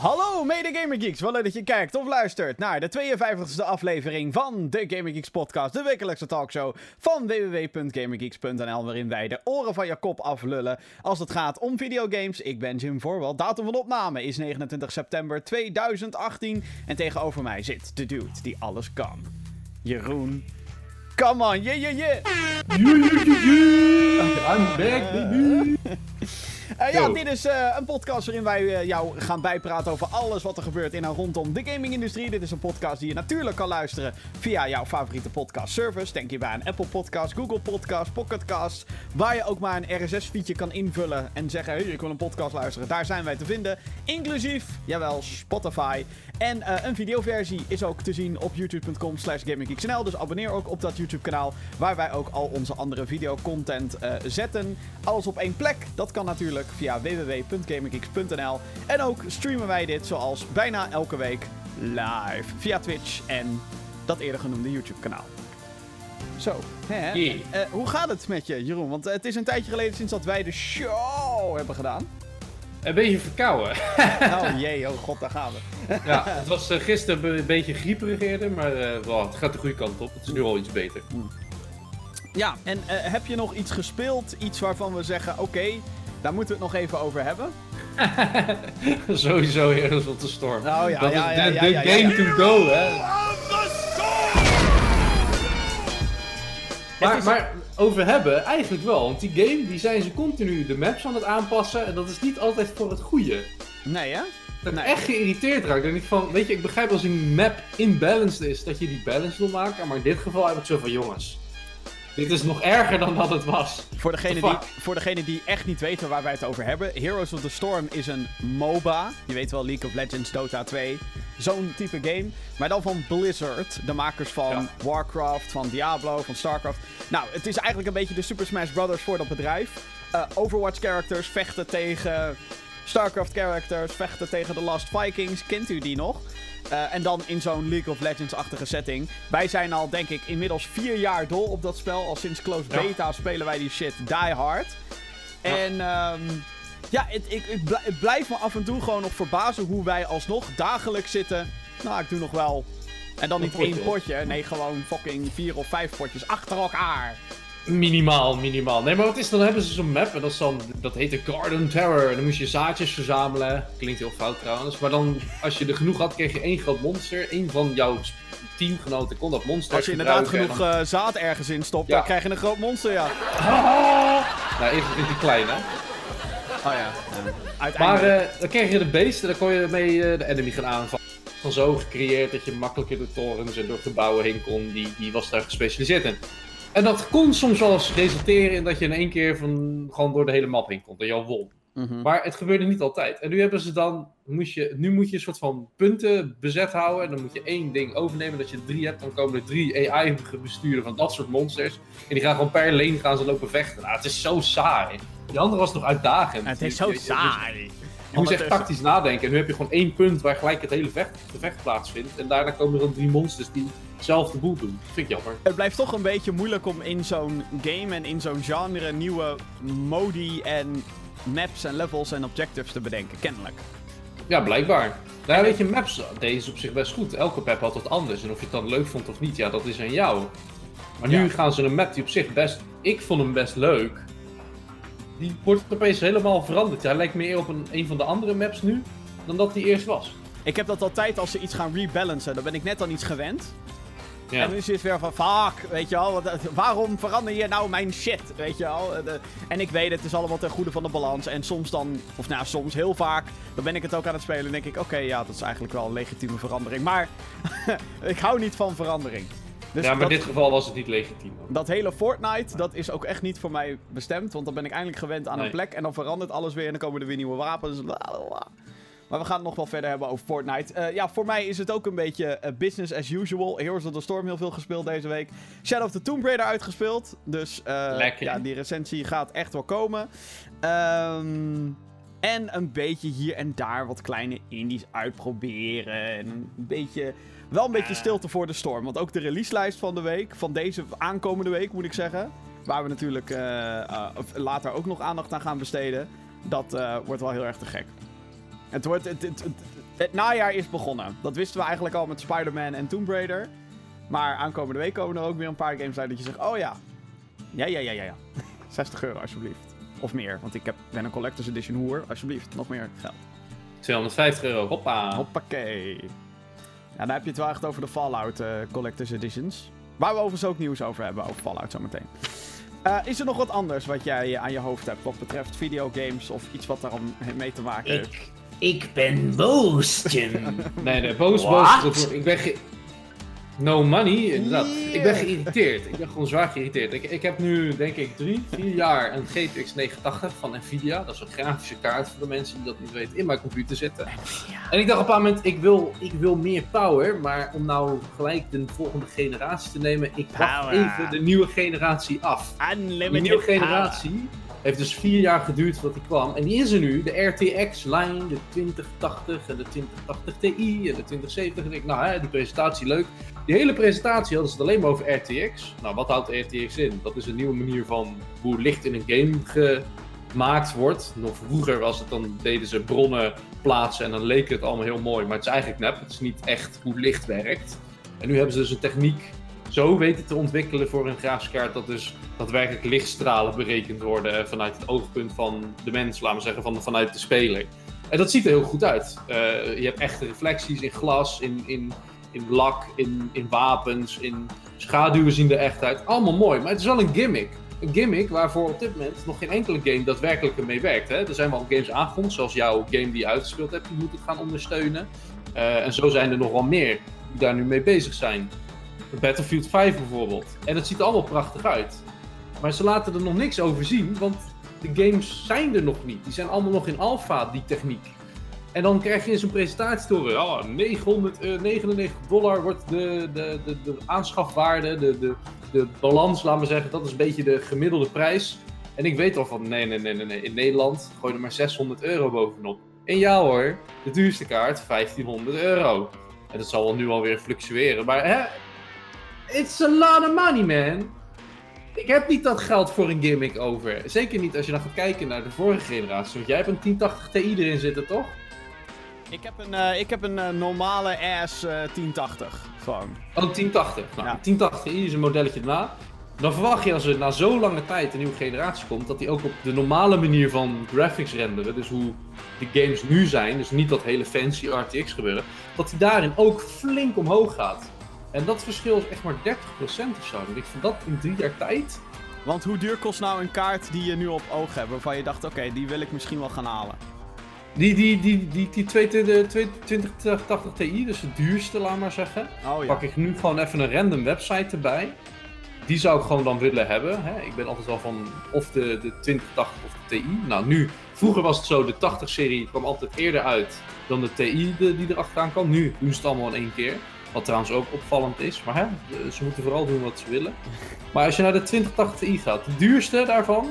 Hallo mede Gamer Geeks, wel leuk dat je kijkt of luistert naar de 52e aflevering van de Gamer Geeks podcast, de wekelijkse talkshow van www.gamergeeks.nl, waarin wij de oren van je kop aflullen als het gaat om videogames. Ik ben Jim Voorwel, datum van opname is 29 september 2018 en tegenover mij zit de dude die alles kan. Jeroen. Come on, yeah, yeah, yeah! I'm back, baby! Uh, ja, dit is eh, een podcast waarin wij eh, jou gaan bijpraten over alles wat er gebeurt in en rondom de gaming-industrie. Dit is een podcast die je natuurlijk kan luisteren via jouw favoriete podcast service. Denk hierbij aan Apple Podcasts, Google Podcasts, Pocket Casts. Waar je ook maar een RSS-feedje kan invullen en zeggen: hey, ik wil een podcast luisteren. Daar zijn wij te vinden. Inclusief, jawel, Spotify. En eh, een videoversie is ook te zien op youtube.com slash gaminggeeksnl. Dus abonneer ook op dat YouTube-kanaal waar wij ook al onze andere videocontent eh zetten. Alles op één plek. Dat kan natuurlijk via www.gaminggeeks.nl. En ook streamen wij dit zoals bijna elke week live via Twitch en dat eerder genoemde YouTube-kanaal. Zo, hè? Yeah. Eh, hoe gaat het met je, Jeroen? Want eh, het is een tijdje geleden sinds dat wij de show hebben gedaan. Een beetje verkouden. Oh jee, oh god, daar gaan we. ja, het was eh, gisteren een beetje grieperig eerder, maar eh, wel, het gaat de goede kant op. Het is nu al iets beter. Ja, en eh, heb je nog iets gespeeld? Iets waarvan we zeggen, oké, daar moeten we het nog even over hebben? Sowieso Heroes of the Storm. Oh ja, dat ja, is ja, de, ja, de ja, ja, game ja. to go, hè. Maar, is- maar over hebben, eigenlijk wel. Want die game, die zijn ze continu de maps aan het aanpassen. En dat is niet altijd voor het goede. Nee, hè? Dat ik Nee. echt geïrriteerd raak. Dan denk ik van, weet je, ik begrijp als een map imbalanced is, dat je die balance wil maken. Maar in dit geval heb ik zo van, jongens, dit is nog erger dan dat het was. Voor degene, die, voor degene die echt niet weten waar wij het over hebben. Heroes of the Storm is een MOBA. Je weet wel, League of Legends, Dota 2. Zo'n type game. Maar dan van Blizzard. De makers van Ja. Warcraft, van Diablo, van Starcraft. Nou, het is eigenlijk een beetje de Super Smash Brothers voor dat bedrijf. Eh, Overwatch characters vechten tegen Starcraft characters, vechten tegen de Last Vikings. Kent u die nog? Eh, en dan in zo'n League of Legends-achtige setting. Wij zijn al, denk ik, inmiddels vier jaar dol op dat spel. Al sinds Close Ja. Beta spelen wij die shit die hard. En ehm, ja, het, ik, ik het blijft me af en toe gewoon nog verbazen hoe wij alsnog dagelijks zitten. Nou, ik doe nog wel. En dan niet één potje. Nee, gewoon fucking vier of vijf potjes achter elkaar. Minimaal, minimaal. Nee, maar wat is dan? hebben ze zo'n map en dat, is dan, dat heet de Garden Terror. En dan moest je zaadjes verzamelen. Klinkt heel fout trouwens. Maar dan, als je er genoeg had, kreeg je één groot monster. Eén van jouw teamgenoten kon dat monster Als je inderdaad genoeg eh, zaad ergens in stopt, Ja. dan krijg je een groot monster, ja. Nou, even vindt hij klein, hè. Oh ja. Maar eh, dan kreeg je de beest en dan kon je mee eh, de enemy gaan aanvallen. Van zo gecreëerd dat je makkelijker door torens en door gebouwen heen kon. Die, die was daar gespecialiseerd in. En dat kon soms wel eens resulteren in dat je in één keer van, gewoon door de hele map heen. Dat je al won. Mhm. Maar het gebeurde niet altijd. En nu hebben ze dan. Moest je, nu moet je een soort van punten bezet houden. En dan moet je één ding overnemen. Dat je drie hebt. Dan komen er drie AI-besturen van dat soort monsters. En die gaan gewoon per lane gaan ze lopen vechten. Nou, het is zo saai. Die andere was nog uitdagend. Het is zo je- je- saai. Je moest echt tactisch nadenken. En nu heb je gewoon één punt waar gelijk het hele vecht, gevecht plaatsvindt. En daarna komen er dan drie monsters die hetzelfde boel doen. Dat vind ik jammer. Het blijft toch een beetje moeilijk om in zo'n game en in zo'n genre nieuwe modi en maps en levels en objectives te bedenken, kennelijk. Ja, blijkbaar. Nou, weet je, maps deze op zich best goed. Elke map had wat anders. En of je het dan leuk vond of niet, ja, dat is aan jou. Maar nu gaan ze een map die op zich best... Ik vond hem best leuk. Die wordt opeens helemaal veranderd. Hij lijkt meer op een, een van de andere maps nu dan dat die eerst was. Ik heb dat altijd als ze iets gaan rebalancen, dan ben ik net aan iets gewend. Ja. En nu is het weer van, fuck, weet je wel, wat- waarom verander je nou mijn shit, weet je wel. Eh, En ik weet het, is allemaal ten goede van de balans. En soms dan, of nou soms heel vaak, dan ben ik het ook aan het spelen en denk ik, oké, ja, dat is eigenlijk wel een legitieme verandering. Maar ik hou niet van verandering. Dus ja, maar dat, in dit geval was het niet legitiem. dat hele Fortnite, dat is ook echt niet voor mij bestemd. Want dan ben ik eindelijk gewend aan een plek en dan verandert alles weer en dan komen er weer nieuwe wapens. Blablabla. Maar we gaan het nog wel verder hebben over Fortnite. Eh, ja, voor mij is het ook een beetje eh, business as usual. Heroes of the Storm heel veel gespeeld deze week. Shadow of the Tomb Raider uitgespeeld. Dus eh, ja, die recensie gaat echt wel komen. Ehm, en een beetje hier en daar wat kleine indies uitproberen. En een beetje, wel een beetje stilte voor de storm. Want ook de releaselijst van de week, van deze aankomende week moet ik zeggen. Waar we natuurlijk later ook nog aandacht aan gaan besteden. Dat wordt wel heel erg te gek. Het wordt. Het, het, het- Het najaar is begonnen. Dat wisten we eigenlijk al met Spider-Man en Tomb Raider. Maar aankomende week komen er ook weer een paar games uit dat je zegt: Oh ja. Ja, ja, ja, ja, ja. 60 euro alsjeblieft. Of meer, want ik heb, ben een Collector's Edition hoer. Alsjeblieft, nog meer geld. 250 euro, hoppa. Hoppakee. Ja, dan heb je het wel echt over de Fallout eh, Collector's Editions. Waar we overigens ook nieuws over hebben, over Fallout zometeen. Eh is er nog wat anders wat jij aan je hoofd hebt wat betreft videogames of iets wat daar mee te maken heeft? Ik, ik ben boos, Jim. Nee, nee, boos, What? boos. Ik ben ge... No money, inderdaad. Ik ben geïrriteerd. Ik ben gewoon zwaar geïrriteerd. Ik, ik heb nu, denk ik, drie, vier jaar een GTX 980 van Nvidia. Dat is een grafische kaart voor de mensen die dat niet weten, in mijn computer zitten. En ik dacht op een bepaald moment, ik wil, ik wil meer power. Maar om nou gelijk de volgende generatie te nemen, ik wacht Power. even de nieuwe generatie af. Unlimited nieuwe generatie heeft dus vier jaar geduurd voordat die kwam. En die is er nu, de RTX-lijn, de 2080 en de 2080 Ti en de 2070. En ik, nou, hè, die presentatie leuk. Die hele presentatie hadden ze het alleen maar over RTX. Nou, wat houdt RTX in? Dat is een nieuwe manier van hoe licht in een game gemaakt wordt. Nog vroeger was het, dan deden ze bronnen plaatsen en dan leek het allemaal heel mooi. Maar het is eigenlijk nep. Het is niet echt hoe licht werkt. En nu hebben ze dus een techniek zo weten te ontwikkelen voor een grafische kaart dat dus daadwerkelijk lichtstralen berekend worden vanuit het oogpunt van de mens, laten we zeggen, van, vanuit de speler. En dat ziet er heel goed uit. Eh, je hebt echte reflecties in glas, in, in, in lak, in, in wapens, in schaduwen zien er echt uit. Allemaal mooi, maar het is wel een gimmick. Een gimmick waarvoor op dit moment nog geen enkele game daadwerkelijk ermee werkt. Hè? Er zijn wel games aangekondigd, zoals jouw game die je uitgespeeld hebt, die moet het gaan ondersteunen. Eh, en zo zijn er nog wel meer die daar nu mee bezig zijn. Battlefield 5 bijvoorbeeld. En het ziet er allemaal prachtig uit. Maar ze laten er nog niks over zien, want de games zijn er nog niet. Die zijn allemaal nog in alpha, die techniek. En dan krijg je in zo'n presentatie te horen, oh, 999 dollar wordt de, de, de, de aanschafwaarde, de, de, de balans, laten we zeggen, dat is een beetje de gemiddelde prijs. En ik weet al van, nee, nee, nee, nee, in Nederland gooi er maar 600 euro bovenop. En ja hoor, de duurste kaart 1500 euro. En dat zal wel nu alweer fluctueren, maar hè, It's a lot of money, man. Ik heb niet dat geld voor een gimmick over. Zeker niet als je dan gaat kijken naar de vorige generatie. Want jij hebt een 1080 Ti erin zitten, toch? Ik heb een, eh, ik heb een eh, normale AS eh, 1080. Gewoon. Oh, een 1080. Nou, Ja. een 1080 Ti is een modelletje erna. Dan verwacht je als er na zo lange tijd een nieuwe generatie komt, dat die ook op de normale manier van graphics renderen, dus hoe de games nu zijn, dus niet dat hele fancy RTX gebeuren, dat die daarin ook flink omhoog gaat. En dat verschil is echt maar 30% of zo. En ik vind dat in drie jaar tijd Want hoe duur kost nou een kaart die je nu op oog hebt, waarvan je dacht, oké, die wil ik misschien wel gaan halen? Die, die, die, die, die 2080 Ti, dus de duurste, laat maar zeggen. Oh ja. Pak ik nu gewoon even een random website erbij. Die zou ik gewoon dan willen hebben. Hè? Ik ben altijd wel van of de, de 2080 of de Ti. Nou, nu, vroeger was het zo, de 80-serie kwam altijd eerder uit dan de Ti de, die erachteraan kwam. Nu doen ze het allemaal in één keer. Wat trouwens ook opvallend is. Maar hè, ze moeten vooral doen wat ze willen. Maar als je naar de 2080 Ti gaat, de duurste daarvan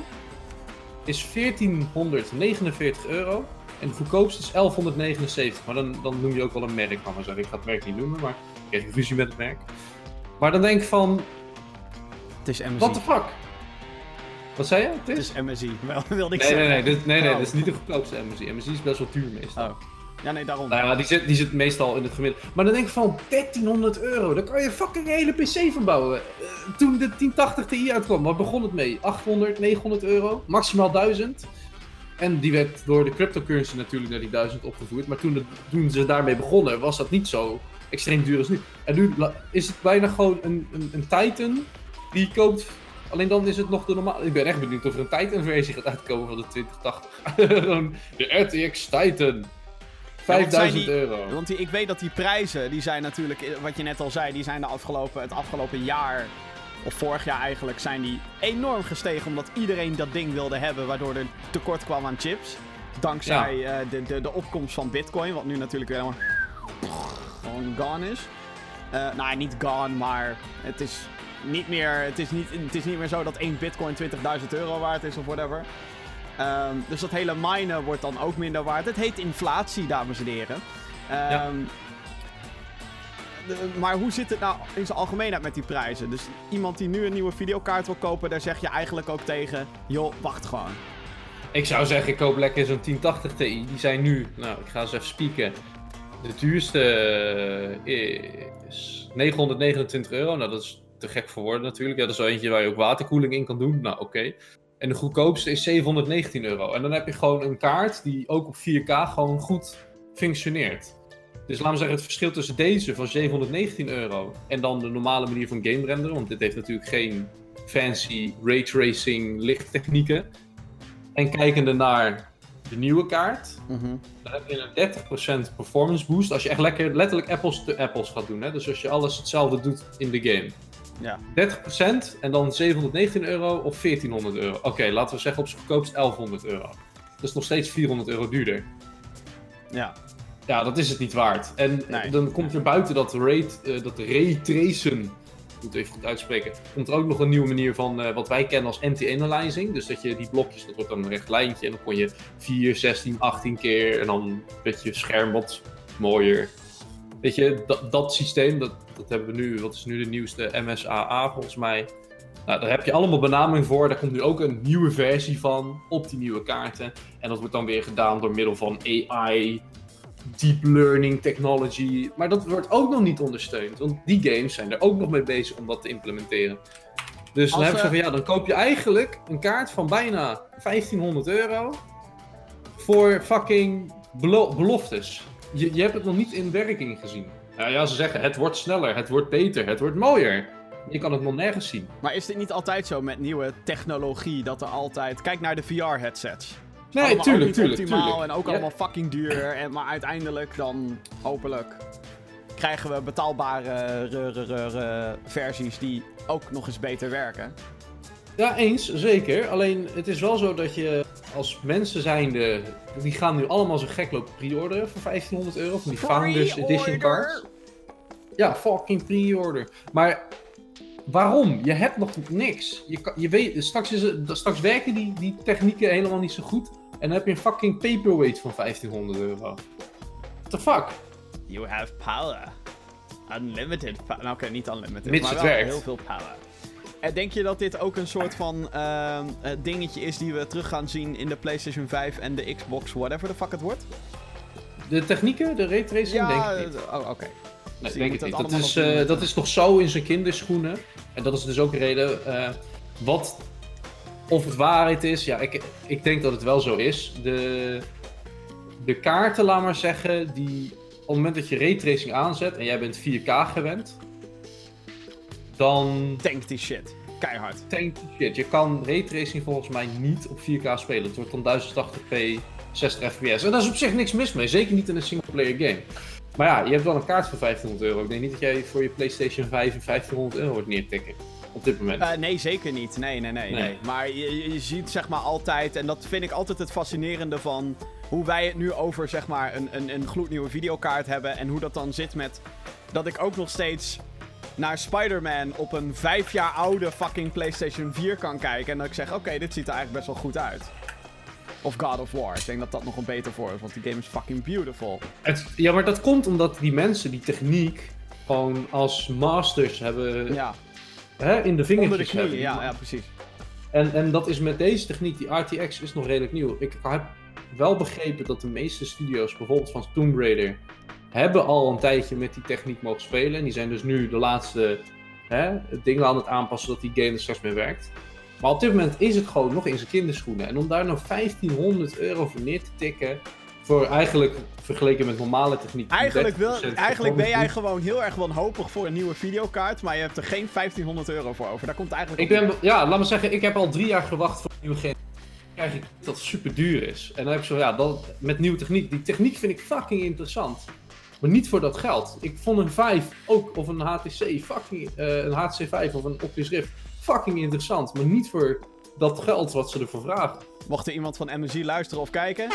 is 1449 euro. En de goedkoopste is 1179. Maar dan, dan noem je ook wel een merk. Maar zeggen, ik ga het merk niet noemen, maar ik heb een fusie met het merk. Maar dan denk ik van, Het is MSI. what the fuck? Wat zei je? Het Het is? is MSI. Wel, wilde ik Nee, nee, zeggen. nee, dit, nee, nee, Oh. dit is niet de goedkoopste MSI. MSI is best wel duur meestal. Oh. Ja, nee, daarom. Nou ja, die zit, die zit meestal in het gemiddelde. Maar dan denk ik van 1300 euro, daar kan je fucking hele PC van bouwen. Eh, toen de 1080 Ti uitkwam, waar begon het mee? 800, 900 euro, maximaal 1000. En die werd door de cryptocurrency natuurlijk naar die 1000 opgevoerd. Maar toen, toen ze daarmee begonnen, was dat niet zo extreem duur als nu. En nu is het bijna gewoon een, een, een Titan die je koopt. Alleen dan is het nog de normale. Ik ben echt benieuwd of er een Titan-versie gaat uitkomen van de 2080. Gewoon de RTX Titan. Ja, want zijn 5000 die- euro. Want die, ik weet dat die prijzen, die zijn natuurlijk, wat je net al zei, die zijn de afgelopen, het afgelopen jaar, of vorig jaar eigenlijk, zijn die enorm gestegen. Omdat iedereen dat ding wilde hebben, waardoor er tekort kwam aan chips. Dankzij eh, de, de, de opkomst van Bitcoin, wat nu natuurlijk weer helemaal gewoon gone is. Eh, nou, niet gone, maar het is niet meer, het is niet, het is niet meer zo dat één Bitcoin 20.000 euro waard is of whatever. Ehm, dus dat hele minen wordt dan ook minder waard. Het heet inflatie, dames en heren. Ehm, de- maar hoe zit het nou in zijn algemeenheid met die prijzen? Dus iemand die nu een nieuwe videokaart wil kopen, daar zeg je eigenlijk ook tegen: joh, wacht gewoon. Ik zou zeggen, ik koop lekker zo'n 1080 Ti. Die zijn nu, nou, ik ga eens even spieken. De duurste eh, is 929 euro. Nou, dat is te gek voor woorden natuurlijk. Ja, dat is wel eentje waar je ook waterkoeling in kan doen. Nou, oké. En de goedkoopste is 719 euro. En dan heb je gewoon een kaart die ook op 4K gewoon goed functioneert. Dus laten we zeggen, het verschil tussen deze van 719 euro en dan de normale manier van game renderen, want dit heeft natuurlijk geen fancy raytracing lichttechnieken. En kijkende naar de nieuwe kaart, Mhm. dan heb je een 30% performance boost als je echt lekker, letterlijk apples to apples gaat doen. Hè? Dus als je alles hetzelfde doet in de game. Ja. 30% en dan 719 euro of 1400 euro. Oké, laten we zeggen op zijn goedkoopst 1100 euro. Dat is nog steeds 400 euro duurder. Ja. Ja, dat is het niet waard. En Nee. dan komt er buiten dat, rate, eh, dat raytracen, ik moet het even goed uitspreken, komt er ook nog een nieuwe manier van eh, wat wij kennen als anti-analyzing. Dus dat je die blokjes, dat wordt dan een recht lijntje en dan kon je 4, 16, 18 keer en dan werd je scherm wat mooier. Weet je, dat, dat systeem, dat, dat hebben we nu, wat is nu de nieuwste MSAA volgens mij. Nou, daar heb je allemaal benaming voor. Daar komt nu ook een nieuwe versie van op die nieuwe kaarten. En dat wordt dan weer gedaan door middel van AI, deep learning technology. Maar dat wordt ook nog niet ondersteund. Want die games zijn er ook nog mee bezig om dat te implementeren. Dus dan heb ik zo eh, van ja, dan koop je eigenlijk een kaart van bijna 1500 euro voor fucking belo- beloftes. Je, je hebt het nog niet in werking gezien. Ja, ja, ze zeggen het wordt sneller, het wordt beter, het wordt mooier. Je kan het nog nergens zien. Maar is dit niet altijd zo met nieuwe technologie dat er altijd... Kijk naar de VR-headsets. Nee, allemaal tuurlijk, niet tuurlijk, optimaal tuurlijk. en ook Ja. allemaal fucking duur. En, maar uiteindelijk dan, hopelijk, krijgen we betaalbare re- re- re- re- versies die ook nog eens beter werken. Ja, eens, zeker. Alleen het is wel zo dat je als mensen zijnde, die gaan nu allemaal zo gek lopen pre-orderen voor 1500 euro van die Founders Edition cards. Ja, fucking pre-order. Maar waarom? Je hebt nog niks. Je, kan, je weet, straks, is het, straks werken die, die technieken helemaal niet zo goed. En dan heb je een fucking paperweight van 1500 euro. What the fuck? You have power. Unlimited power. Nou, oké, niet unlimited, Mits maar het wel werkt. heel veel power. En denk je dat dit ook een soort van ehm, eh, dingetje is die we terug gaan zien in de PlayStation 5 en de Xbox, whatever the fuck het wordt? De technieken, de raytracing, denk ik niet. eh, oh, oké. Nee, je denk dat niet. Dat is, eh, met- dat is nog zo in zijn kinderschoenen. En dat is dus ook een reden. eh, wat, of het waarheid is, ja, ik, ik denk dat het wel zo is. De, de kaarten, laat maar zeggen, die op het moment dat je raytracing aanzet en jij bent 4K gewend, dan Tank die shit. Keihard. tank die shit. Je kan raytracing volgens mij niet op 4K spelen. Het wordt dan 1080p, 60 fps. En daar is op zich niks mis mee, zeker niet in een single-player game. Maar ja, je hebt wel een kaart voor 1500 euro. Ik denk niet dat jij voor je PlayStation 5 een 1500 euro wordt neertikken. Op dit moment. Eh, nee, zeker niet. Nee, nee, nee, nee. Nee. Maar je, je- je ziet zeg maar altijd, en dat vind ik altijd het fascinerende van hoe wij het nu over zeg maar een, een, een gloednieuwe videokaart hebben. En hoe dat dan zit met dat ik ook nog steeds naar Spider-Man op een vijf jaar oude fucking PlayStation 4 kan kijken. En dat ik zeg, oké, dit ziet er eigenlijk best wel goed uit. Of God of War. Ik denk dat dat nog een beter voor is, want die game is fucking beautiful. Het- ja, maar dat komt omdat die mensen die techniek gewoon als masters hebben Ja, hè, in de onder de vingertjes knieën. hebben. Ja, ja, precies. En, en dat is met deze techniek, die RTX is nog redelijk nieuw. Ik heb wel begrepen dat de meeste studio's, bijvoorbeeld van Tomb Raider, hebben al een tijdje met die techniek mogen spelen. En die zijn dus nu de laatste hè, dingen aan het aanpassen dat die game er straks mee werkt. Maar op dit moment is het gewoon nog in zijn kinderschoenen. En om daar nog 1500 euro voor neer te tikken, voor eigenlijk vergeleken met normale techniek. Eigenlijk, wil, 30% eigenlijk ben jij gewoon heel erg wanhopig voor een nieuwe videokaart, maar je hebt er geen 1500 euro voor over. Daar komt eigenlijk Ik ben, ja, laat me zeggen, ik heb al drie jaar gewacht voor een nieuwe game. Dan krijg ik dat super duur is. En dan heb ik zo, ja, dat, met nieuwe techniek. Die techniek vind ik fucking interessant. Maar niet voor dat geld. Ik vond een 5 ook, of een HTC, fucking, eh, een HTC 5 of een Oculus Rift, fucking interessant. Maar niet voor dat geld wat ze ervoor vragen. Mocht er iemand van MSI luisteren of kijken.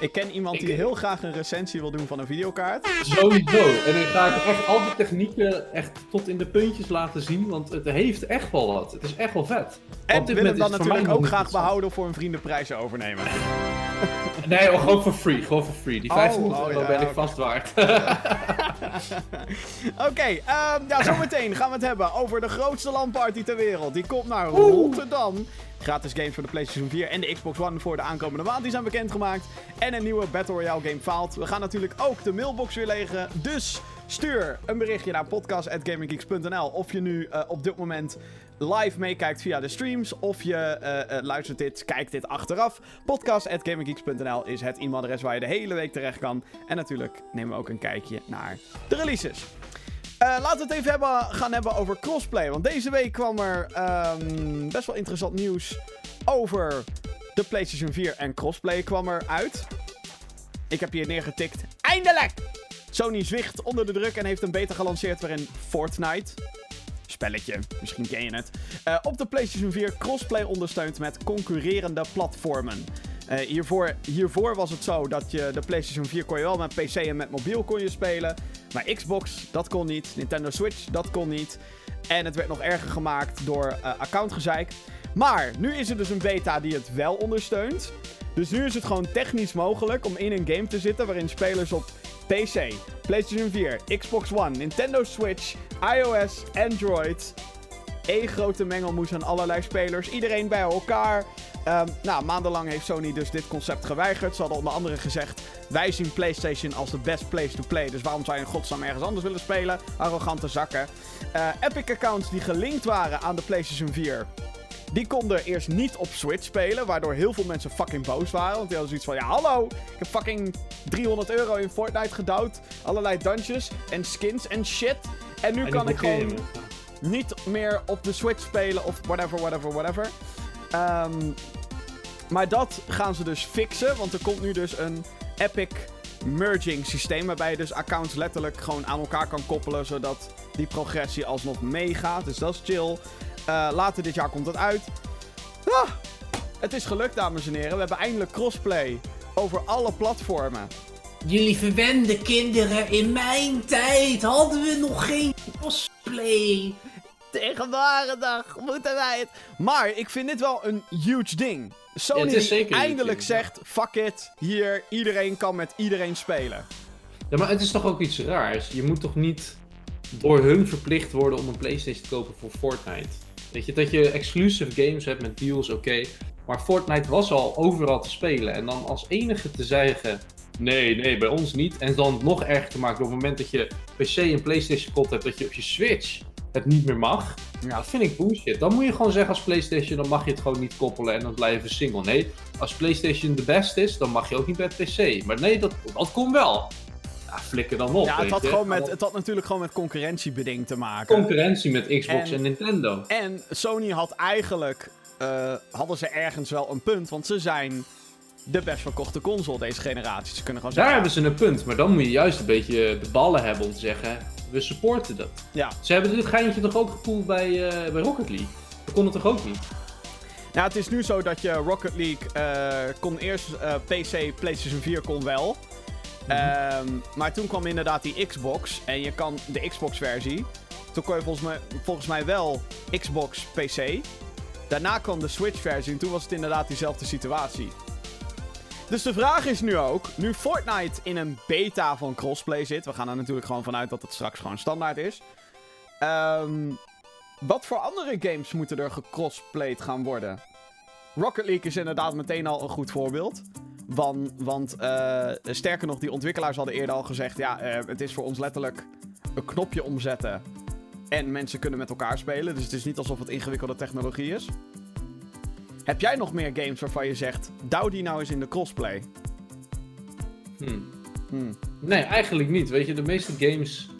Ik ken iemand die heel graag een recensie wil doen van een videokaart. Sowieso. En dan ga ik echt al die technieken echt tot in de puntjes laten zien. Want het heeft echt wel wat. Het is echt wel vet. En wil hem dan natuurlijk ook graag behouden voor een vriendenprijzen overnemen. Nee, oh, gewoon voor free. Gewoon voor free. Die Oh, 1500 oh, euro ja, ben ik oké. vast waard. Oké, ehm, ja, zometeen gaan we het hebben over de grootste LAN-party ter wereld. Die komt naar Rotterdam. Gratis games voor de PlayStation 4 en de Xbox One voor de aankomende maand. Die zijn bekendgemaakt. En een nieuwe Battle Royale game faalt. We gaan natuurlijk ook de mailbox weer legen. Dus stuur een berichtje naar podcast.gaminggeeks.nl. Of je nu eh, op dit moment live meekijkt via de streams. Of je eh, eh, luistert dit, kijkt dit achteraf. Podcast.gaminggeeks.nl is het e-mailadres waar je de hele week terecht kan. En natuurlijk nemen we ook een kijkje naar de releases. Eh, laten we het even hebben, gaan hebben over crossplay. Want deze week kwam er ehm, best wel interessant nieuws over de PlayStation 4 en crossplay kwam er uit. Ik heb hier neergetikt. Eindelijk! Sony zwicht onder de druk en heeft een beta gelanceerd waarin Fortnite, spelletje, misschien ken je het, eh, op de PlayStation 4 crossplay ondersteunt met concurrerende platformen. Eh, hiervoor, hiervoor was het zo dat je de PlayStation 4 kon je wel met PC en met mobiel kon je spelen. Maar Xbox, dat kon niet. Nintendo Switch, dat kon niet. En het werd nog erger gemaakt door eh accountgezeik. Maar nu is er dus een beta die het wel ondersteunt. Dus nu is het gewoon technisch mogelijk om in een game te zitten waarin spelers op PC, PlayStation 4, Xbox One, Nintendo Switch, iOS, Android. één grote mengelmoes aan allerlei spelers. Iedereen bij elkaar. Ehm, nou, maandenlang heeft Sony dus dit concept geweigerd. Ze hadden onder andere gezegd: Wij zien PlayStation als de best place to play. Dus waarom zou je in godsnaam ergens anders willen spelen? Arrogante zakken. Eh, Epic-accounts die gelinkt waren aan de PlayStation 4. Die konden eerst niet op Switch spelen, waardoor heel veel mensen fucking boos waren. Want die hadden zoiets van, ja hallo, ik heb fucking 300 euro in Fortnite gedouwd. Allerlei dungeons en skins en shit. En nu En kan ik gewoon me. niet meer op de Switch spelen of whatever, whatever, whatever. Ehm, maar dat gaan ze dus fixen, want er komt nu dus een Epic merging systeem, waarbij je dus accounts letterlijk gewoon aan elkaar kan koppelen, zodat die progressie alsnog meegaat. Dus dat is chill. Eh, later dit jaar komt het uit. Ah, het is gelukt, dames en heren. We hebben eindelijk crossplay over alle platformen. Jullie verwende kinderen, in mijn tijd hadden we nog geen cosplay. Tegenwoordig moeten wij het. Maar ik vind dit wel een huge ding. Sony Ja, het is zeker een eindelijk ding, zegt: fuck it, hier, iedereen kan met iedereen spelen. Ja, maar het is toch ook iets raars. Je moet toch niet door hun verplicht worden om een PlayStation te kopen voor Fortnite. Weet je, dat je exclusive games hebt met deals, oké. Maar Fortnite was al overal te spelen. En dan als enige te zeggen: nee, nee, bij ons niet. En dan nog erger te maken op het moment dat je PC en PlayStation kot hebt, dat je op je Switch het niet meer mag. Ja. Dat vind ik bullshit. Dan moet je gewoon zeggen als PlayStation, dan mag je het gewoon niet koppelen en dan blijven single. Nee, als PlayStation de best is, dan mag je ook niet bij PC. Maar nee, dat, dat kon wel. Ja, flikker dan op. Ja, het had, gewoon met, het had natuurlijk gewoon met concurrentiebeding te maken. Concurrentie met Xbox En- en, Nintendo. en Sony had eigenlijk. eh, hadden ze ergens wel een punt, want ze zijn de best verkochte console deze generatie. Ze kunnen gewoon Daar zeggen. hebben ze een punt, maar dan moet je juist een beetje de ballen hebben om te zeggen, we supporten dat. Ja. Ze hebben dit geintje toch ook gepoeld bij, eh, bij Rocket League? Dat kon het toch ook niet? Nou, het is nu zo dat je Rocket League eh, kon eerst eh, PC, PlayStation 4 kon wel. Mhm. Ehm, maar toen kwam inderdaad die Xbox en je kan de Xbox versie. Toen kon je volgens mij, volgens mij wel Xbox PC. Daarna kwam de Switch versie en toen was het inderdaad diezelfde situatie. Dus de vraag is nu ook, nu Fortnite in een beta van crossplay zit, we gaan er natuurlijk gewoon vanuit dat het straks gewoon standaard is. Ehm, wat voor andere games moeten er gecrossplayed gaan worden? Rocket League is inderdaad meteen al een goed voorbeeld. Want, want eh, sterker nog, die ontwikkelaars hadden eerder al gezegd: ja, eh, het is voor ons letterlijk een knopje omzetten. En mensen kunnen met elkaar spelen. Dus het is niet alsof het ingewikkelde technologie is. Heb jij nog meer games waarvan je zegt: douw die nou eens in de crossplay? Hmm. Hmm. Nee, eigenlijk niet. Weet je, de meeste games.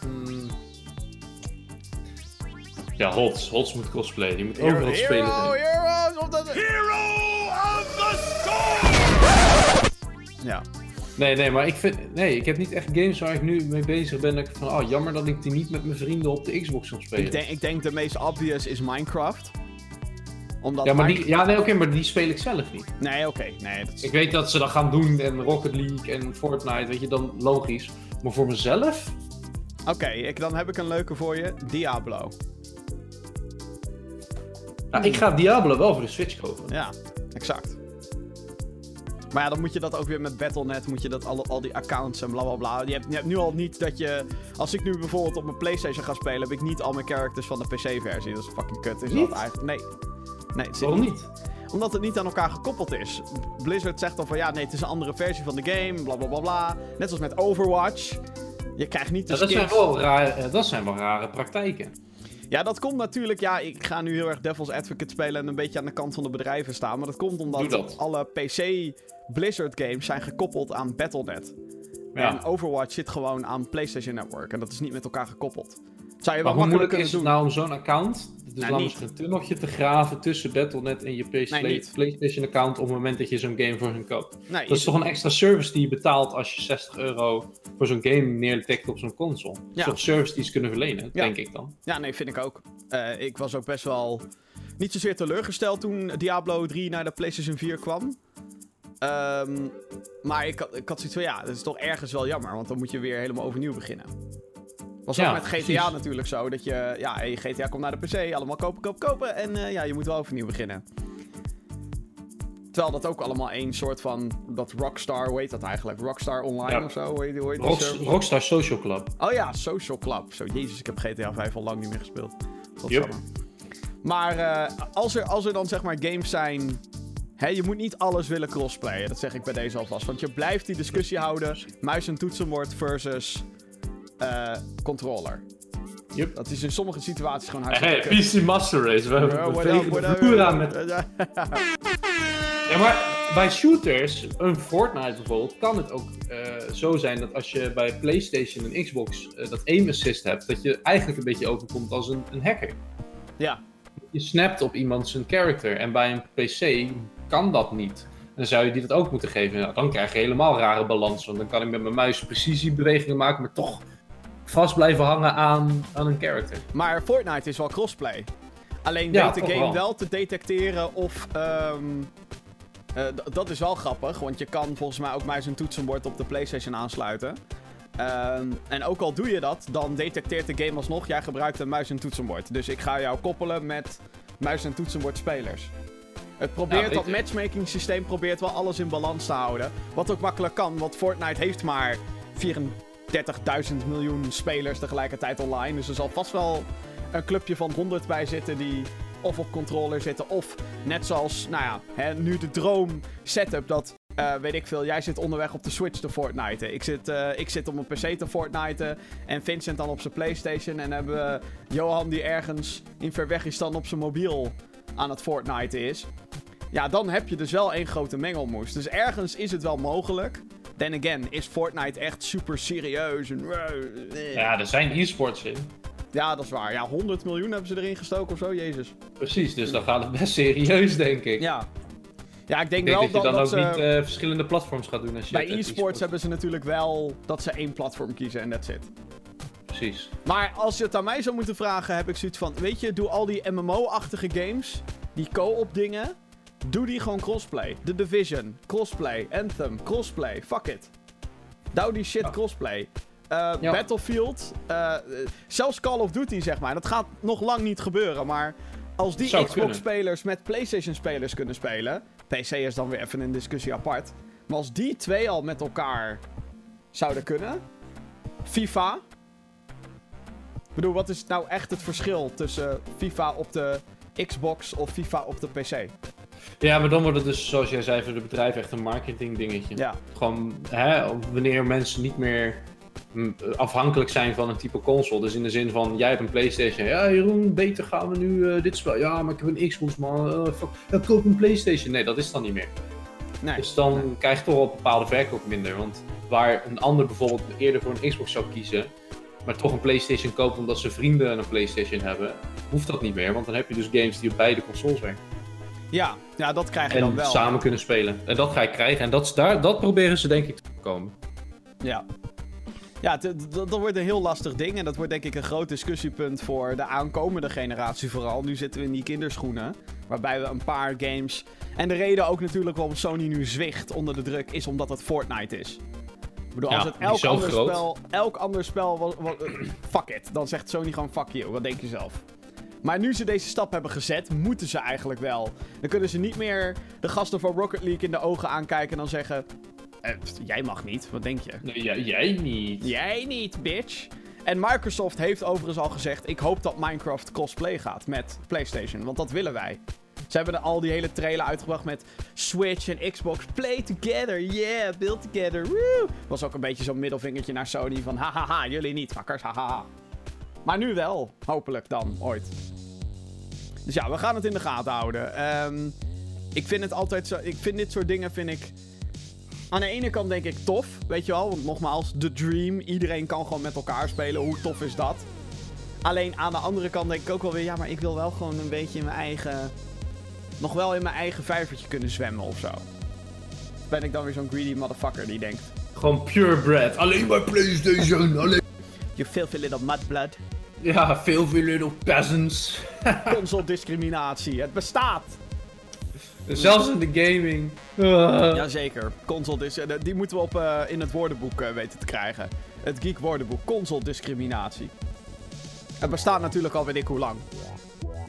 Hmm. Ja, Hots. Hots moet cosplay. Die moet overal spelen Hero, heroes of the... Hero of the storm! Ja. Nee, nee, maar ik vind. Nee, ik heb niet echt games waar ik nu mee bezig ben. Dat ik van, oh, jammer dat ik die niet met mijn vrienden op de Xbox kan spelen. Ik denk, ik denk de meest obvious is Minecraft. Omdat ja, maar die, ja, nee, oké, maar die speel ik zelf niet. Nee, oké. Nee, is... Ik weet dat ze dat gaan doen en Rocket League en Fortnite, weet je, dan logisch. Maar voor mezelf? Oké, ik- dan heb ik een leuke voor je. Diablo. Nou, ik ga Diablo wel voor de Switch kopen. Ja, exact. Maar ja, dan moet je dat ook weer met Battle.net, moet je dat al, al die accounts en bla bla bla. Je hebt, je hebt nu al niet dat je... Als ik nu bijvoorbeeld op mijn Playstation ga spelen, heb ik niet al mijn characters van de PC-versie. Dat is fucking kut. Is Niet? dat eigenlijk? Nee. Nee, het Waarom niet. Omdat het niet aan elkaar gekoppeld is. Blizzard zegt dan van ja, nee, het is een andere versie van de game, bla bla bla bla. Net zoals met Overwatch. Je krijgt niet de Ja, dat, zijn wel rare, eh, dat zijn wel rare praktijken. Ja, dat komt natuurlijk. Ja, ik ga nu heel erg Devil's Advocate spelen en een beetje aan de kant van de bedrijven staan. Maar dat komt omdat dat. alle PC Blizzard games zijn gekoppeld aan Battle.net. Ja. En Overwatch zit gewoon aan PlayStation Network. En dat is niet met elkaar gekoppeld. Zou je Maar hoe moeilijk is het doen. nou om zo'n account, dus Nou, dan niet. is er een tunneltje te graven tussen Battle.net en je PC Nee, niet. PlayStation account op het moment dat je zo'n game voor hun koopt. Nee, Dat is toch een extra service die je betaalt als je 60 euro voor zo'n game neertikt op zo'n console. Dat is Ja. toch een service die ze kunnen verlenen, Ja. denk ik dan. Ja, nee, vind ik ook. Eh, ik was ook best wel niet zozeer teleurgesteld toen Diablo 3 naar de PlayStation 4 kwam. Ehm, maar ik ik had zoiets van, ja, dat is toch ergens wel jammer, want dan moet je weer helemaal overnieuw beginnen. Was Ja, ook met GTA precies. natuurlijk zo, dat je, ja, hey, GTA komt naar de PC, allemaal kopen, kopen, kopen, en eh, ja, je moet wel overnieuw beginnen. Terwijl dat ook allemaal één soort van, dat Rockstar, hoe heet dat eigenlijk? Rockstar Online Ja. of zo? Hoe heet, hoe heet die Rocks- service? Rockstar Social Club. Oh ja, Social Club. Zo, jezus, ik heb GTA 5 al lang niet meer gespeeld. Godsamme. Maar eh, als, er, als er dan zeg maar games zijn... Hè, je moet niet alles willen crossplayen. Dat zeg ik bij deze alvast. Want je blijft die discussie houden. Muis en toetsenbord versus eh, controller. Yep. Dat is in sommige situaties gewoon Hey, hartstikke kut. PC Master Race. We vegen what de vloer aan met... Ja, maar bij shooters, een Fortnite bijvoorbeeld, kan het ook eh, zo zijn dat als je bij PlayStation en Xbox eh, dat aim assist hebt, dat je eigenlijk een beetje overkomt als een, een hacker. ja. Je snapt op iemand zijn character en bij een PC kan dat niet. Dan zou je die dat ook moeten geven. Nou, dan krijg je helemaal rare balans, want dan kan ik met mijn muis precisiebewegingen maken, maar toch vast blijven hangen aan, aan een character. Maar Fortnite is wel crossplay. Alleen Ja, weet de game wel. wel. te detecteren of... ehm, eh, dat is wel grappig, want je kan volgens mij ook muis en toetsenbord op de PlayStation aansluiten. Ehm, en ook al doe je dat, dan detecteert de game alsnog, jij gebruikt een muis en toetsenbord. Dus ik ga jou koppelen met muis en toetsenbord spelers. Het probeert, Ja, dat matchmaking systeem probeert wel alles in balans te houden. Wat ook makkelijk kan, want Fortnite heeft maar 34.000 miljoen spelers tegelijkertijd online. Dus er zal vast wel een clubje van 100 bij zitten die of op controller zitten. Of net zoals, nou ja, hè, nu de droom setup dat, eh, weet ik veel, jij zit onderweg op de Switch te Fortnite. Ik zit, eh, ik zit op mijn PC te Fortnite en Vincent dan op zijn Playstation. En hebben we Johan die ergens in Verwegistan op zijn mobiel aan het Fortnite is. Ja, dan heb je dus wel één grote mengelmoes. Dus ergens is het wel mogelijk. Then again, is Fortnite echt super serieus en... Ja, er zijn e-sports in. Ja, dat is waar. Ja, 100 miljoen hebben ze erin gestoken of zo, jezus. Precies, dus dan gaat het best serieus, denk ik. Ja. Ja, ik denk, Ik denk wel dat je dan dat ook ze... niet eh, verschillende platforms gaat doen als je bij e-sports hebben ze natuurlijk wel dat ze één platform kiezen en that's it. Precies. Maar als je het aan mij zou moeten vragen, heb ik zoiets van... Weet je, doe al die MMO-achtige games, die co-op dingen... Doe die gewoon crossplay. The Division, crossplay. Anthem, crossplay. Fuck it. Doe die shit crossplay. Eh, Ja. Battlefield, eh, zelfs Call of Duty zeg maar. Dat gaat nog lang niet gebeuren, maar... Als die. Xbox-spelers met PlayStation-spelers kunnen spelen... PC is dan weer even een discussie apart. Maar als die twee al met elkaar zouden kunnen... FIFA, ik bedoel, wat is nou echt het verschil tussen FIFA op de Xbox of FIFA op de PC? Ja, maar dan wordt het dus, zoals jij zei, voor de bedrijven echt een marketing dingetje. Ja, Gewoon, hè, wanneer mensen niet meer mm, afhankelijk zijn van een type console. Dus in de zin van, jij hebt een Playstation. Ja, Jeroen, beter gaan we nu eh, dit spel. Ja, maar ik heb een Xbox, man. Fuck. Ja, koop een Playstation. Nee, dat is dan niet meer. nee. Dus dan krijg je toch wel bepaalde verkoop minder. Want waar een ander bijvoorbeeld eerder voor een Xbox zou kiezen, maar toch een PlayStation koopt omdat zijn vrienden een PlayStation hebben, hoeft dat niet meer. Want dan heb je dus games die op beide consoles werken. Ja, ja, dat krijg je dan En wel. samen kunnen spelen. En dat ga je krijgen. En dat, daar, dat proberen ze denk ik te voorkomen. Ja. Ja, dat wordt een heel lastig ding. En dat wordt denk ik een groot discussiepunt voor de aankomende generatie vooral. Nu zitten we in die kinderschoenen. Waarbij we een paar games... En de reden ook natuurlijk waarom Sony nu zwicht onder de druk... is omdat het Fortnite is. Ik bedoel, Ja, als het elk ander, groot. spel, elk ander spel... was- was- fuck it. Dan zegt Sony gewoon fuck you. Wat denk je zelf? Maar nu ze deze stap hebben gezet, moeten ze eigenlijk wel. Dan kunnen ze niet meer de gasten van Rocket League in de ogen aankijken en dan zeggen... Eh, jij mag niet, wat denk je? Nee, jij, jij niet. Jij niet, bitch. En Microsoft heeft overigens al gezegd: ik hoop dat Minecraft crossplay gaat met PlayStation, want dat willen wij. Ze hebben er al die hele trailer uitgebracht met Switch en Xbox. Play together, yeah, build together, woo. Was ook een beetje zo'n middelvingertje naar Sony van hahaha, jullie niet, fuckers, hahaha. Maar nu wel, hopelijk dan, ooit. Dus ja, we gaan het in de gaten houden. Ehm, ik vind het altijd zo, ik vind dit soort dingen, vind ik... Aan de ene kant denk ik tof, weet je wel. Want nogmaals, the dream. Iedereen kan gewoon met elkaar spelen. Hoe tof is dat? Alleen aan de andere kant denk ik ook wel weer... Ja, maar ik wil wel gewoon een beetje in mijn eigen... Nog wel in mijn eigen vijvertje kunnen zwemmen of zo. Ben ik dan weer zo'n greedy motherfucker die denkt... Gewoon purebred. Alleen maar PlayStation. Alleen... You filthy little mudblood. Ja, veel veel little peasants. Console discriminatie. Het bestaat. Zelfs in de gaming. Ah. Jazeker. Console dis eh, die moeten we op, eh, in het woordenboek eh, weten te krijgen. Het geek woordenboek. Console discriminatie. Het bestaat natuurlijk al weet ik hoe lang.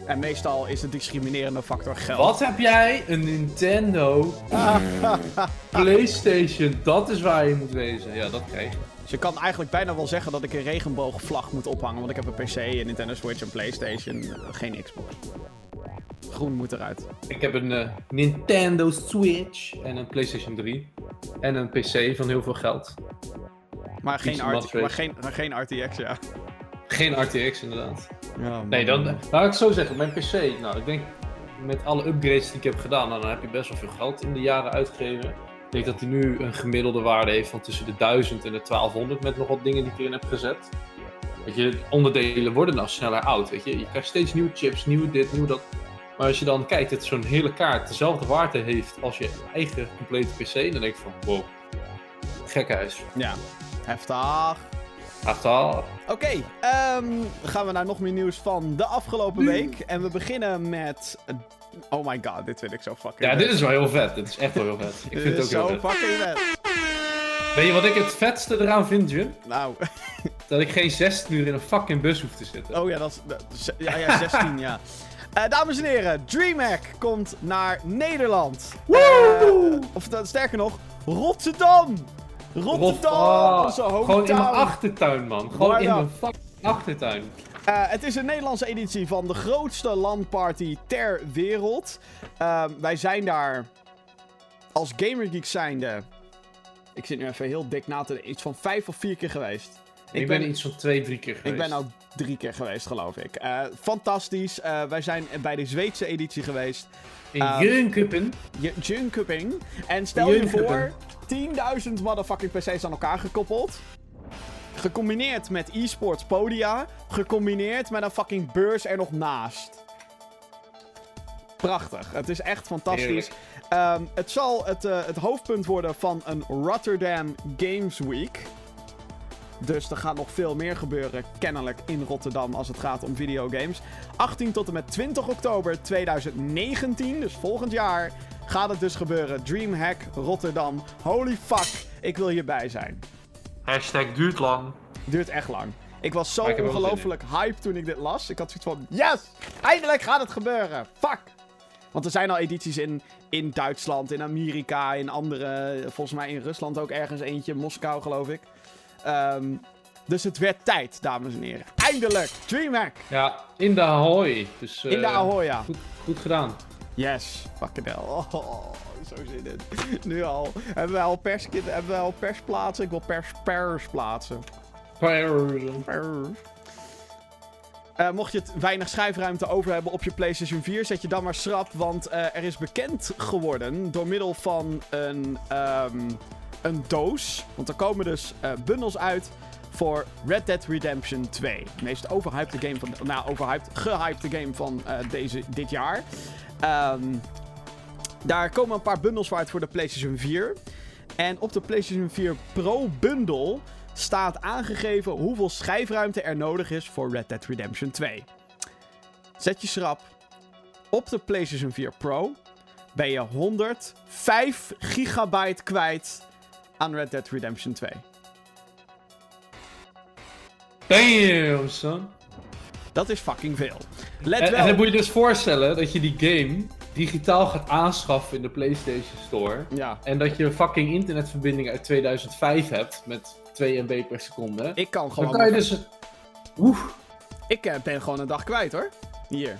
En meestal is de discriminerende factor geld. Wat heb jij? Een Nintendo? PlayStation, dat is waar je moet wezen. Ja, dat krijg je. Dus je kan eigenlijk bijna wel zeggen dat ik een regenboogvlag moet ophangen. Want ik heb een PC, een Nintendo Switch, een PlayStation, geen Xbox. Groen moet eruit. Ik heb een eh, Nintendo Switch en een PlayStation 3. En een PC van heel veel geld. Maar geen, RT maar geen, maar geen RTX, ja. Geen RTX inderdaad. ja Nee, dan laat ik zo zeggen, mijn PC, nou ik denk met alle upgrades die ik heb gedaan, nou, dan heb je best wel veel geld in de jaren uitgegeven. Ik denk dat hij nu een gemiddelde waarde heeft van tussen de 1000 en de 1200 met nog wat dingen die ik erin heb gezet. Weet je, onderdelen worden nou sneller oud, weet je. Je krijgt steeds nieuwe chips, nieuwe dit, nieuwe dat. Maar als je dan kijkt dat zo'n hele kaart dezelfde waarde heeft als je eigen complete PC, dan denk ik van, wow, gekhuis. Ja, heftig. Achterhaal. Oké, ehm, gaan we naar nog meer nieuws van de afgelopen week. En we beginnen met... Oh my god, dit vind ik zo fucking Ja, vet. dit is wel heel vet. Dit is echt wel heel vet. Ik Dit vind het is ook heel zo vet. fucking vet. Weet je wat ik het vetste eraan vind, Jim? Nou, Dat ik geen 16 uur in een fucking bus hoef te zitten. oh ja, dat is... dat is- Ja, ja, 16, ja. Eh, dames en heren, DreamHack komt naar Nederland. Woe! of dat, sterker nog, Rotterdam! Rotterdam! Onze hometown. gewoon in mijn achtertuin, man. Gewoon in dan? mijn fucking achtertuin. Eh, het is een Nederlandse editie van de grootste LAN-party ter wereld. Ehm, wij zijn daar als Gamergeek zijnde... Ik zit nu even heel dik na te denken. Iets van vijf of vier keer geweest. Ik, ben, iets van twee, drie keer geweest. Ik ben ook drie keer geweest, geloof ik. Eh, fantastisch. Eh, wij zijn bij de Zweedse editie geweest. Ehm, Jönköping. Je- Jönköping. En stel je voor, 10.000 motherfucking PC's aan elkaar gekoppeld. Gecombineerd met e-sports podia. Gecombineerd met een fucking beurs er nog naast. Prachtig. Het is echt fantastisch. Ehm, het zal het, eh, het hoofdpunt worden van een Rotterdam Games Week. Dus er gaat nog veel meer gebeuren, kennelijk, in Rotterdam als het gaat om videogames. 18 tot en met 20 oktober 2019, dus volgend jaar, gaat het dus gebeuren. Dreamhack Rotterdam. Holy fuck, ik wil hierbij zijn. Hashtag duurt lang. Duurt echt lang. Ik was zo ongelooflijk hyped toen ik dit las. Ik had zoiets van, yes! Eindelijk gaat het gebeuren! Fuck! Want er zijn al edities in, in Duitsland, in Amerika, in andere... Volgens mij in Rusland ook ergens eentje. Moskou, geloof ik. Ehm, dus het werd tijd, dames en heren. Eindelijk! Dreamhack! Ja, in de Ahoy. Dus, In de eh, Ahoya. Goed, goed gedaan. Yes, fucking hell. Oh, zo zin in. Nu al. Hebben we al, pers, hebben we al persplaatsen? Ik wil pers, pers plaatsen. Pers. Eh, mocht je het weinig schijfruimte over hebben op je PlayStation 4, zet je dan maar schrap. Want eh, er is bekend geworden door middel van een, ehm, een doos. Want er komen dus eh, bundels uit voor Red Dead Redemption 2. De meest overhyped game van. Nou, overhyped, gehyped game van eh, deze, dit jaar. Ehm, daar komen een paar bundels uit voor de PlayStation 4. En op de PlayStation 4 Pro bundle staat aangegeven hoeveel schijfruimte er nodig is voor Red Dead Redemption 2. Zet je schrap. Op de PlayStation 4 Pro ben je 105 gigabyte kwijt aan Red Dead Redemption 2. Damn, son. Dat is fucking veel. Let En, wel. en dan moet je dus voorstellen dat je die game digitaal gaat aanschaffen in de PlayStation Store. Ja. En dat je een fucking internetverbinding uit 2005 hebt met 2 MB per seconde. Ik kan Dan gewoon... kan je dus... Oeh. Ik eh, ben gewoon een dag kwijt hoor. Hier.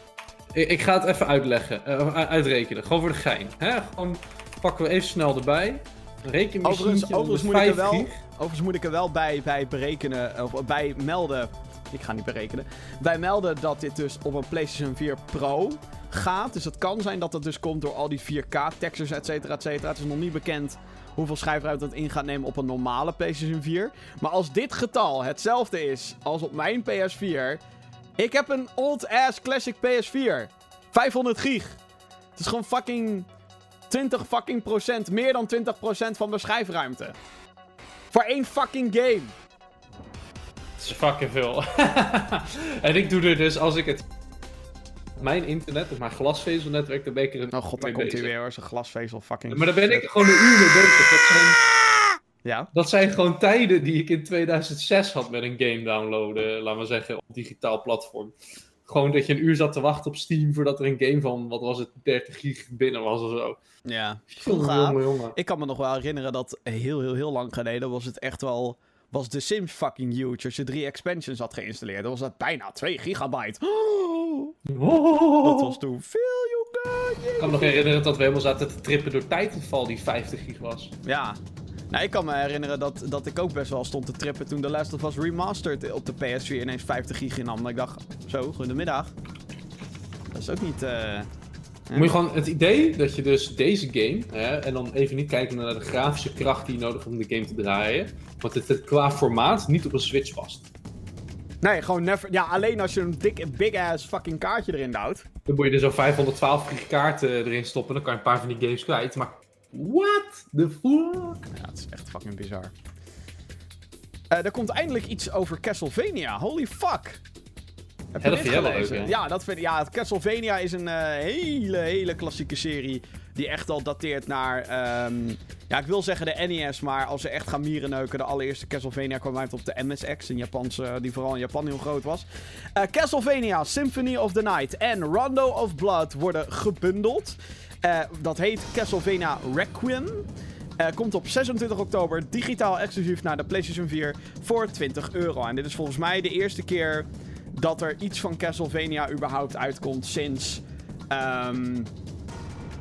Ik, ik ga het even uitleggen, eh, uitrekenen. Gewoon voor de gein. Hè? Gewoon pakken we even snel erbij. Overigens, overigens, moet ik er wel, overigens moet ik er wel bij, bij berekenen, of bij melden. Ik ga niet berekenen. Bij melden dat dit dus op een PlayStation 4 Pro gaat. Dus het kan zijn dat het dus komt door al die 4K textures, et cetera, et cetera. Het is nog niet bekend hoeveel schijfruimte het in gaat nemen op een normale PlayStation 4. Maar als dit getal hetzelfde is als op mijn PS4. Ik heb een old-ass classic PS4. 500 gig. Het is gewoon fucking 20 fucking procent, meer dan 20 procent van mijn schijfruimte. Voor één fucking game. Het is fucking veel. en ik doe er dus, als ik het... Mijn internet, dus mijn glasvezelnetwerk, daar ben ik er een Oh god, daar mee komt hij weer hoor, zijn glasvezel fucking... Maar daar ben ik gewoon een uur mee bezig. Dat zijn, Ja? dat zijn gewoon tijden die ik in 2006 had met een game downloaden, laten we zeggen, op digitaal platform. Gewoon dat je een uur zat te wachten op Steam voordat er een game van, wat was het, 30 gig binnen was of zo. Ja. Jongen. Ik kan me nog wel herinneren dat heel, heel, heel lang geleden was het echt wel... Was The Sims fucking huge. Als je drie expansions had geïnstalleerd, dan was dat bijna 2 gigabyte. Oh, dat was toen veel, jongen. Ik kan me nog herinneren dat we helemaal zaten te trippen door Titanfall die 50 gig was. Ja. Nou, ik kan me herinneren dat, dat ik ook best wel stond te trippen toen The Last of Us Remastered op de PS4 ineens 50 gig innam. Dat ik dacht, zo, goedemiddag. Dat is ook niet... eh, Moet je gewoon het idee dat je dus deze game, hè, en dan even niet kijken naar de grafische kracht die je nodig hebt om de game te draaien, want het, het qua formaat niet op een Switch past. Nee, gewoon never... Ja, alleen als je een dik, big ass fucking kaartje erin duwt. Dan moet je er zo 512 gig kaarten erin stoppen, dan kan je een paar van die games kwijt. Maar what the fuck? Ja, het is echt fucking bizar. Eh, er komt eindelijk iets over Castlevania. Holy fuck. Heb Ja, je dat vind leuk, hè? Ja, dat vind, ja, Castlevania is een eh, hele, hele klassieke serie. Die echt al dateert naar... ehm, ja, ik wil zeggen de NES, maar als ze echt gaan mierenneuken... De allereerste Castlevania kwam uit op de MSX, een Japanse, die vooral in Japan heel groot was. Eh, Castlevania, Symphony of the Night en Rondo of Blood worden gebundeld. Eh, dat heet Castlevania Requiem. Eh, komt op 26 oktober digitaal exclusief naar de PlayStation 4 voor 20 euro. En dit is volgens mij de eerste keer dat er iets van Castlevania überhaupt uitkomt sinds ehm,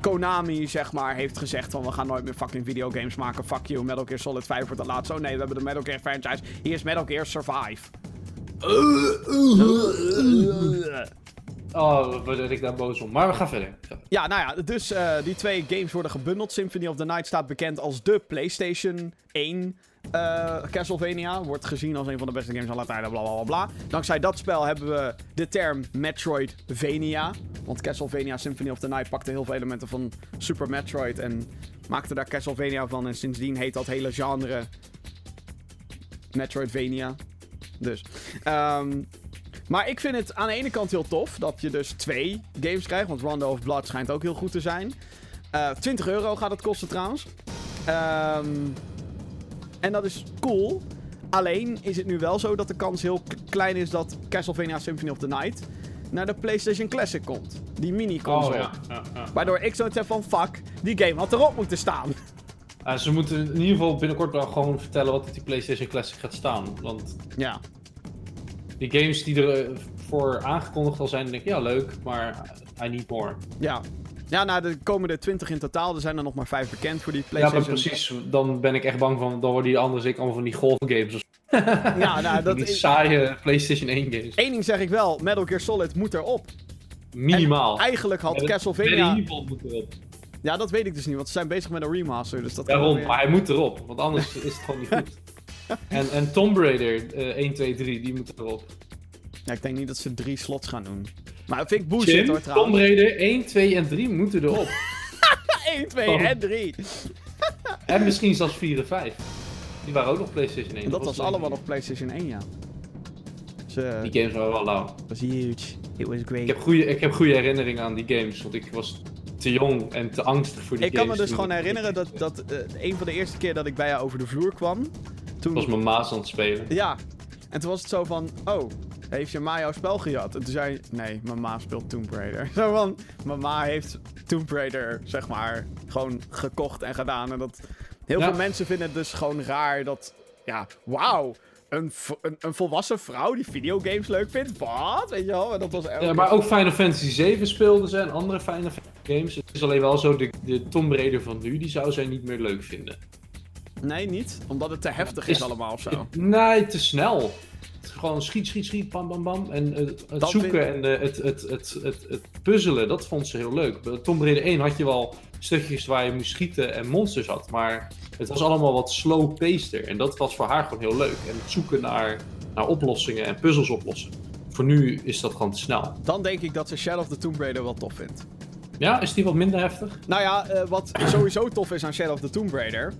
Konami, zeg maar, heeft gezegd van we gaan nooit meer fucking videogames maken. Fuck you, Metal Gear Solid 5 wordt het laatst. Oh nee, we hebben de Metal Gear franchise. Hier is Metal Gear Survive. Oh, wat ik daar boos om. Maar we gaan verder. Ja, nou ja, dus eh, die twee games worden gebundeld. Symphony of the Night staat bekend als de PlayStation 1 eh, Castlevania. Wordt gezien als een van de beste games aller tijden, bla bla bla. Dankzij dat spel hebben we de term Metroidvania. Want Castlevania Symphony of the Night pakte heel veel elementen van Super Metroid en maakte daar Castlevania van. En sindsdien heet dat hele genre Metroidvania. Dus. ehm, maar ik vind het aan de ene kant heel tof dat je dus twee games krijgt. Want Rondo of Blood schijnt ook heel goed te zijn. Eh 20 euro gaat het kosten trouwens. Ehm, en dat is cool. Alleen is het nu wel zo dat de kans heel klein is dat Castlevania Symphony of the Night naar de PlayStation Classic komt. Die mini-console. Oh, ja. Waardoor ik zoiets heb van fuck, die game had erop moeten staan. Ah, ze moeten in ieder geval binnenkort wel gewoon vertellen wat op die PlayStation Classic gaat staan. Want Ja. Die games die er eh, voor aangekondigd al zijn, denk ik, ja leuk, maar I need more. Ja. Ja, nou, er komen er 20 in totaal. Er zijn er nog maar 5 bekend voor die Ja, maar PlayStation. precies. Dan ben ik echt bang van, dan worden die anderen zeker allemaal van die golfgames of Ja, nou, dat die saaie PlayStation 1 games. Eén ding zeg ik wel, Metal Gear Solid moet erop. Minimaal. En eigenlijk had Castlevania... Evil moet erop. Ja, dat weet ik dus niet, want ze zijn bezig met een remaster. Dus dat Daarom, maar hij moet erop, want anders is het gewoon niet goed. En, en Tomb Raider eh 1, 2, 3, die moet erop. Ja, ik denk niet dat ze drie slots gaan doen. Maar vind ik bullshit Jim, hoor Tomb trouwens. Raider 1, 2 en 3 moeten erop. 1, 2 Oh. en 3. en misschien zelfs 4 en 5. Die waren ook nog PlayStation 1. En dat was allemaal op PlayStation 1, ja. Dus, eh, Die games waren wel lauw. was huge. It was great. Ik heb, goede, ik heb goede herinneringen aan die games, want ik was te jong en te angstig voor die Ik kan me games. dus gewoon ik- herinneren dat, dat eh, een van de eerste keer dat ik bij jou over de vloer kwam. Toen was mijn maas aan het spelen. Ja. En toen was het zo van, oh, heeft je ma jouw spel gejat? En toen zei hij, nee, mijn ma speelt Tomb Raider. Zo van, mijn ma heeft Tomb Raider, zeg maar, gewoon gekocht en gedaan. En dat, heel Ja. veel mensen vinden het dus gewoon raar dat, ja, wauw. Een, een, een volwassen vrouw die videogames leuk vindt? Wat? Weet je wel? En dat was Ja, maar ook Final Fantasy 7 speelden ze en andere Final Fantasy games. Het is alleen wel zo, de, de Tomb Raider van nu, die zou zij niet meer leuk vinden. Nee, niet. Omdat het te heftig is, Is- allemaal of zo. Het- nee, te snel. Het is Gewoon schiet, schiet, schiet, bam, bam, bam. En het, het Dat zoeken en eh, het, het, het, het, het puzzelen, dat vond ze heel leuk. Bij Tomb Raider 1 had je wel stukjes waar je moest schieten en monsters had. Maar het was allemaal wat slow-paced En dat was voor haar gewoon heel leuk. En het zoeken naar, naar oplossingen en puzzels oplossen. Voor nu is dat gewoon te snel. Dan denk ik dat ze Shadow of the Tomb Raider wel tof vindt. Ja, is die wat minder heftig? Nou ja, eh, wat sowieso tof is aan Shadow of the Tomb Raider...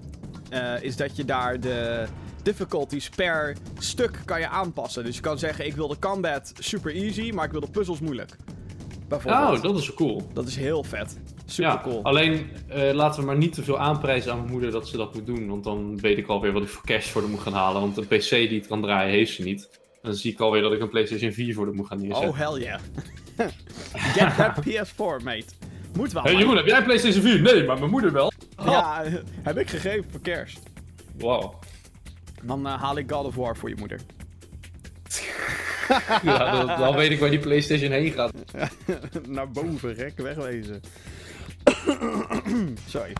eh, is dat je daar de difficulties per stuk kan je aanpassen. Dus je kan zeggen, ik wil de combat super easy, maar ik wil de puzzels moeilijk. Bijvoorbeeld. Oh, dat is cool. Dat is heel vet. Super ja, cool. alleen eh, laten we maar niet te veel aanprijzen aan mijn moeder dat ze dat moet doen. Want dan weet ik alweer wat ik voor cash voor haar moet gaan halen. Want een PC die het kan draaien, heeft ze niet. Dan zie ik alweer dat ik een PlayStation 4 voor haar moet gaan neerzetten. Oh, hell yeah. Get that PS4, mate. Moet wel. Hé man. Jeroen, heb jij een PlayStation 4? Nee, maar mijn moeder wel. Ja, heb ik gegeven voor kerst. Wow. Dan eh, haal ik God of War voor je moeder. Ja, dan, dan weet ik waar die PlayStation heen gaat. Naar boven, rek, wegwezen. Sorry.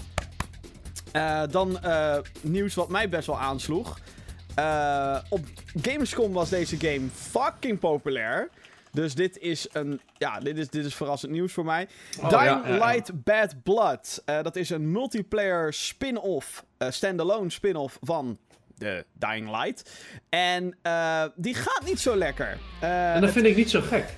Eh, dan eh, nieuws wat mij best wel aansloeg. Op Gamescom was deze game fucking populair. Dus dit is een. Ja, dit is, dit is verrassend nieuws voor mij. Oh, Dying ja, ja, ja. Light Bad Blood. Eh, dat is een multiplayer spin-off. eh, standalone spin-off van de Dying Light. En eh, die gaat niet zo lekker. En dat vind ik niet zo gek.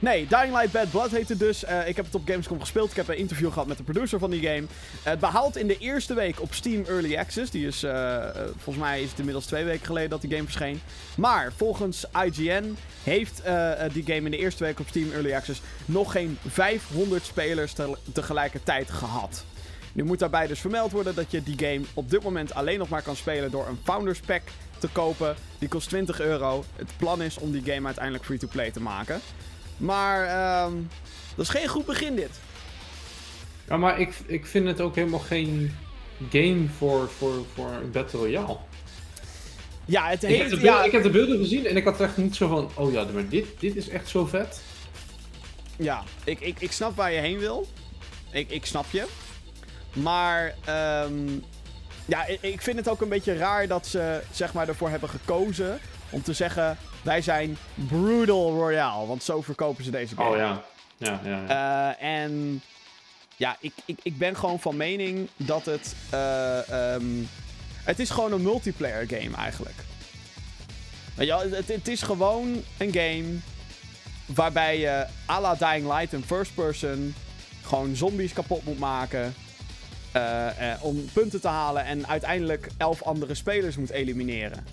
Nee, Dying Light Bad Blood heet het dus. Eh, ik heb het op Gamescom gespeeld. Ik heb een interview gehad met de producer van die game. het behaalt in de eerste week op Steam Early Access. Die is, eh, eh, volgens mij is het inmiddels twee weken geleden dat die game verscheen. Maar volgens IGN heeft eh, eh, die game in de eerste week op Steam Early Access nog geen 500 spelers te- tegelijkertijd gehad. Nu moet daarbij dus vermeld worden dat je die game op dit moment alleen nog maar kan spelen door een Founders Pack te kopen. Die kost 20 euro. Het plan is om die game uiteindelijk free-to-play te maken. Maar ehm, dat is geen goed begin dit. Ja, maar ik, ik vind het ook helemaal geen game voor, voor, voor een Battle Royale. Ja, het Ik heb, heeft... de beelden, Ja, ik heb de beelden gezien en ik had echt niet zo van... Oh ja, maar dit, dit is echt zo vet. ja ik, ik, ik snap waar je heen wil. Ik, ik snap je. Maar ehm, ja, ik, ik vind het ook een beetje raar dat ze zeg maar, ervoor hebben gekozen om te zeggen... Wij zijn Brutal Royale, want zo verkopen ze deze game. Oh ja. Ja, ja, ja. Eh, en ja, ik, ik, ik ben gewoon van mening dat het. eh, ehm, het is gewoon een multiplayer game eigenlijk. Wel, het, het is gewoon een game waarbij je à la Dying Light in first person gewoon zombies kapot moet maken. eh, om punten te halen en uiteindelijk elf andere spelers moet elimineren.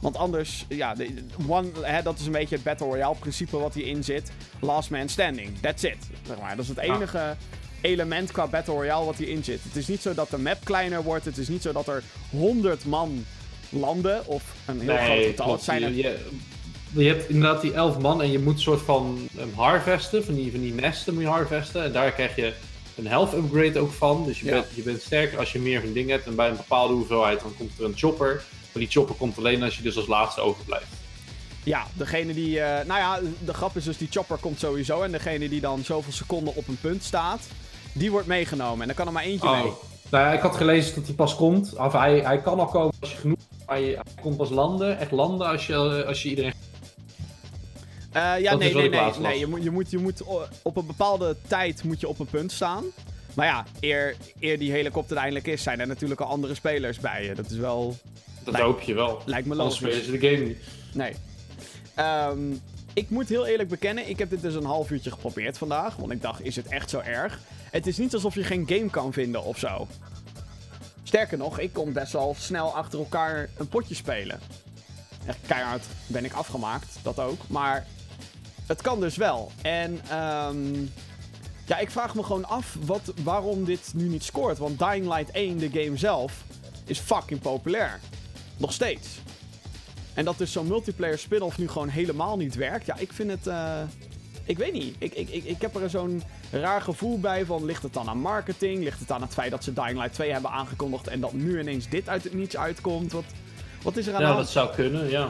Want anders, ja, de, one, hè, dat is een beetje het Battle Royale principe wat hierin zit. Last man standing, that's it. Zeg maar. Dat is het enige element qua Battle Royale wat hierin zit. Het is niet zo dat de map kleiner wordt. Het is niet zo dat er 100 man landen of een heel groot getal. Het zijn er je, je, je hebt inderdaad die elf man en je moet een soort van um, harvesten, van die, van die nesten moet je harvesten. En daar krijg je een health upgrade ook van. Dus je, Ja. bent, je bent sterker als je meer van dingen hebt. En bij een bepaalde hoeveelheid dan komt er een chopper. Maar die chopper komt alleen als je dus als laatste overblijft. Ja, degene die. eh, nou ja, de grap is dus die chopper komt sowieso. En degene die dan zoveel seconden op een punt staat, die wordt meegenomen. En dan kan er maar eentje mee. Nou ja, ik had gelezen dat hij pas komt. Of hij, hij kan al komen als je genoeg... Maar je, hij komt pas landen, echt landen als je, als je iedereen... Eh, ja, Dat nee, nee, nee. nee je moet, je moet, je moet op een bepaalde tijd moet je op een punt staan. Maar ja, eer, eer die helikopter er eindelijk is, zijn er natuurlijk al andere spelers bij je. Dat is wel. Dat Lijkt- hoop je wel. Lijkt me Anders logisch. spelen ze de game niet. Nee. Ehm, ik moet heel eerlijk bekennen, ik heb dit dus een half uurtje geprobeerd vandaag. Want ik dacht, is het echt zo erg? Het is niet alsof je geen game kan vinden of zo. Sterker nog, ik kon best wel snel achter elkaar een potje spelen. Echt keihard ben ik afgemaakt, dat ook. Maar het kan dus wel. En ehm, ja, ik vraag me gewoon af wat, waarom dit nu niet scoort. Want Dying Light 1, de game zelf, is fucking populair. Nog steeds. En dat dus zo'n multiplayer spin-off nu gewoon helemaal niet werkt. Ja, ik vind het. eh, ik weet niet. Ik, ik, ik, ik heb er zo'n raar gevoel bij van. Ligt het dan aan marketing? Ligt het aan het feit dat ze Dying Light 2 hebben aangekondigd. En dat nu ineens dit uit het niets uitkomt? Wat, wat is er aan de Ja, dat zou kunnen, ja.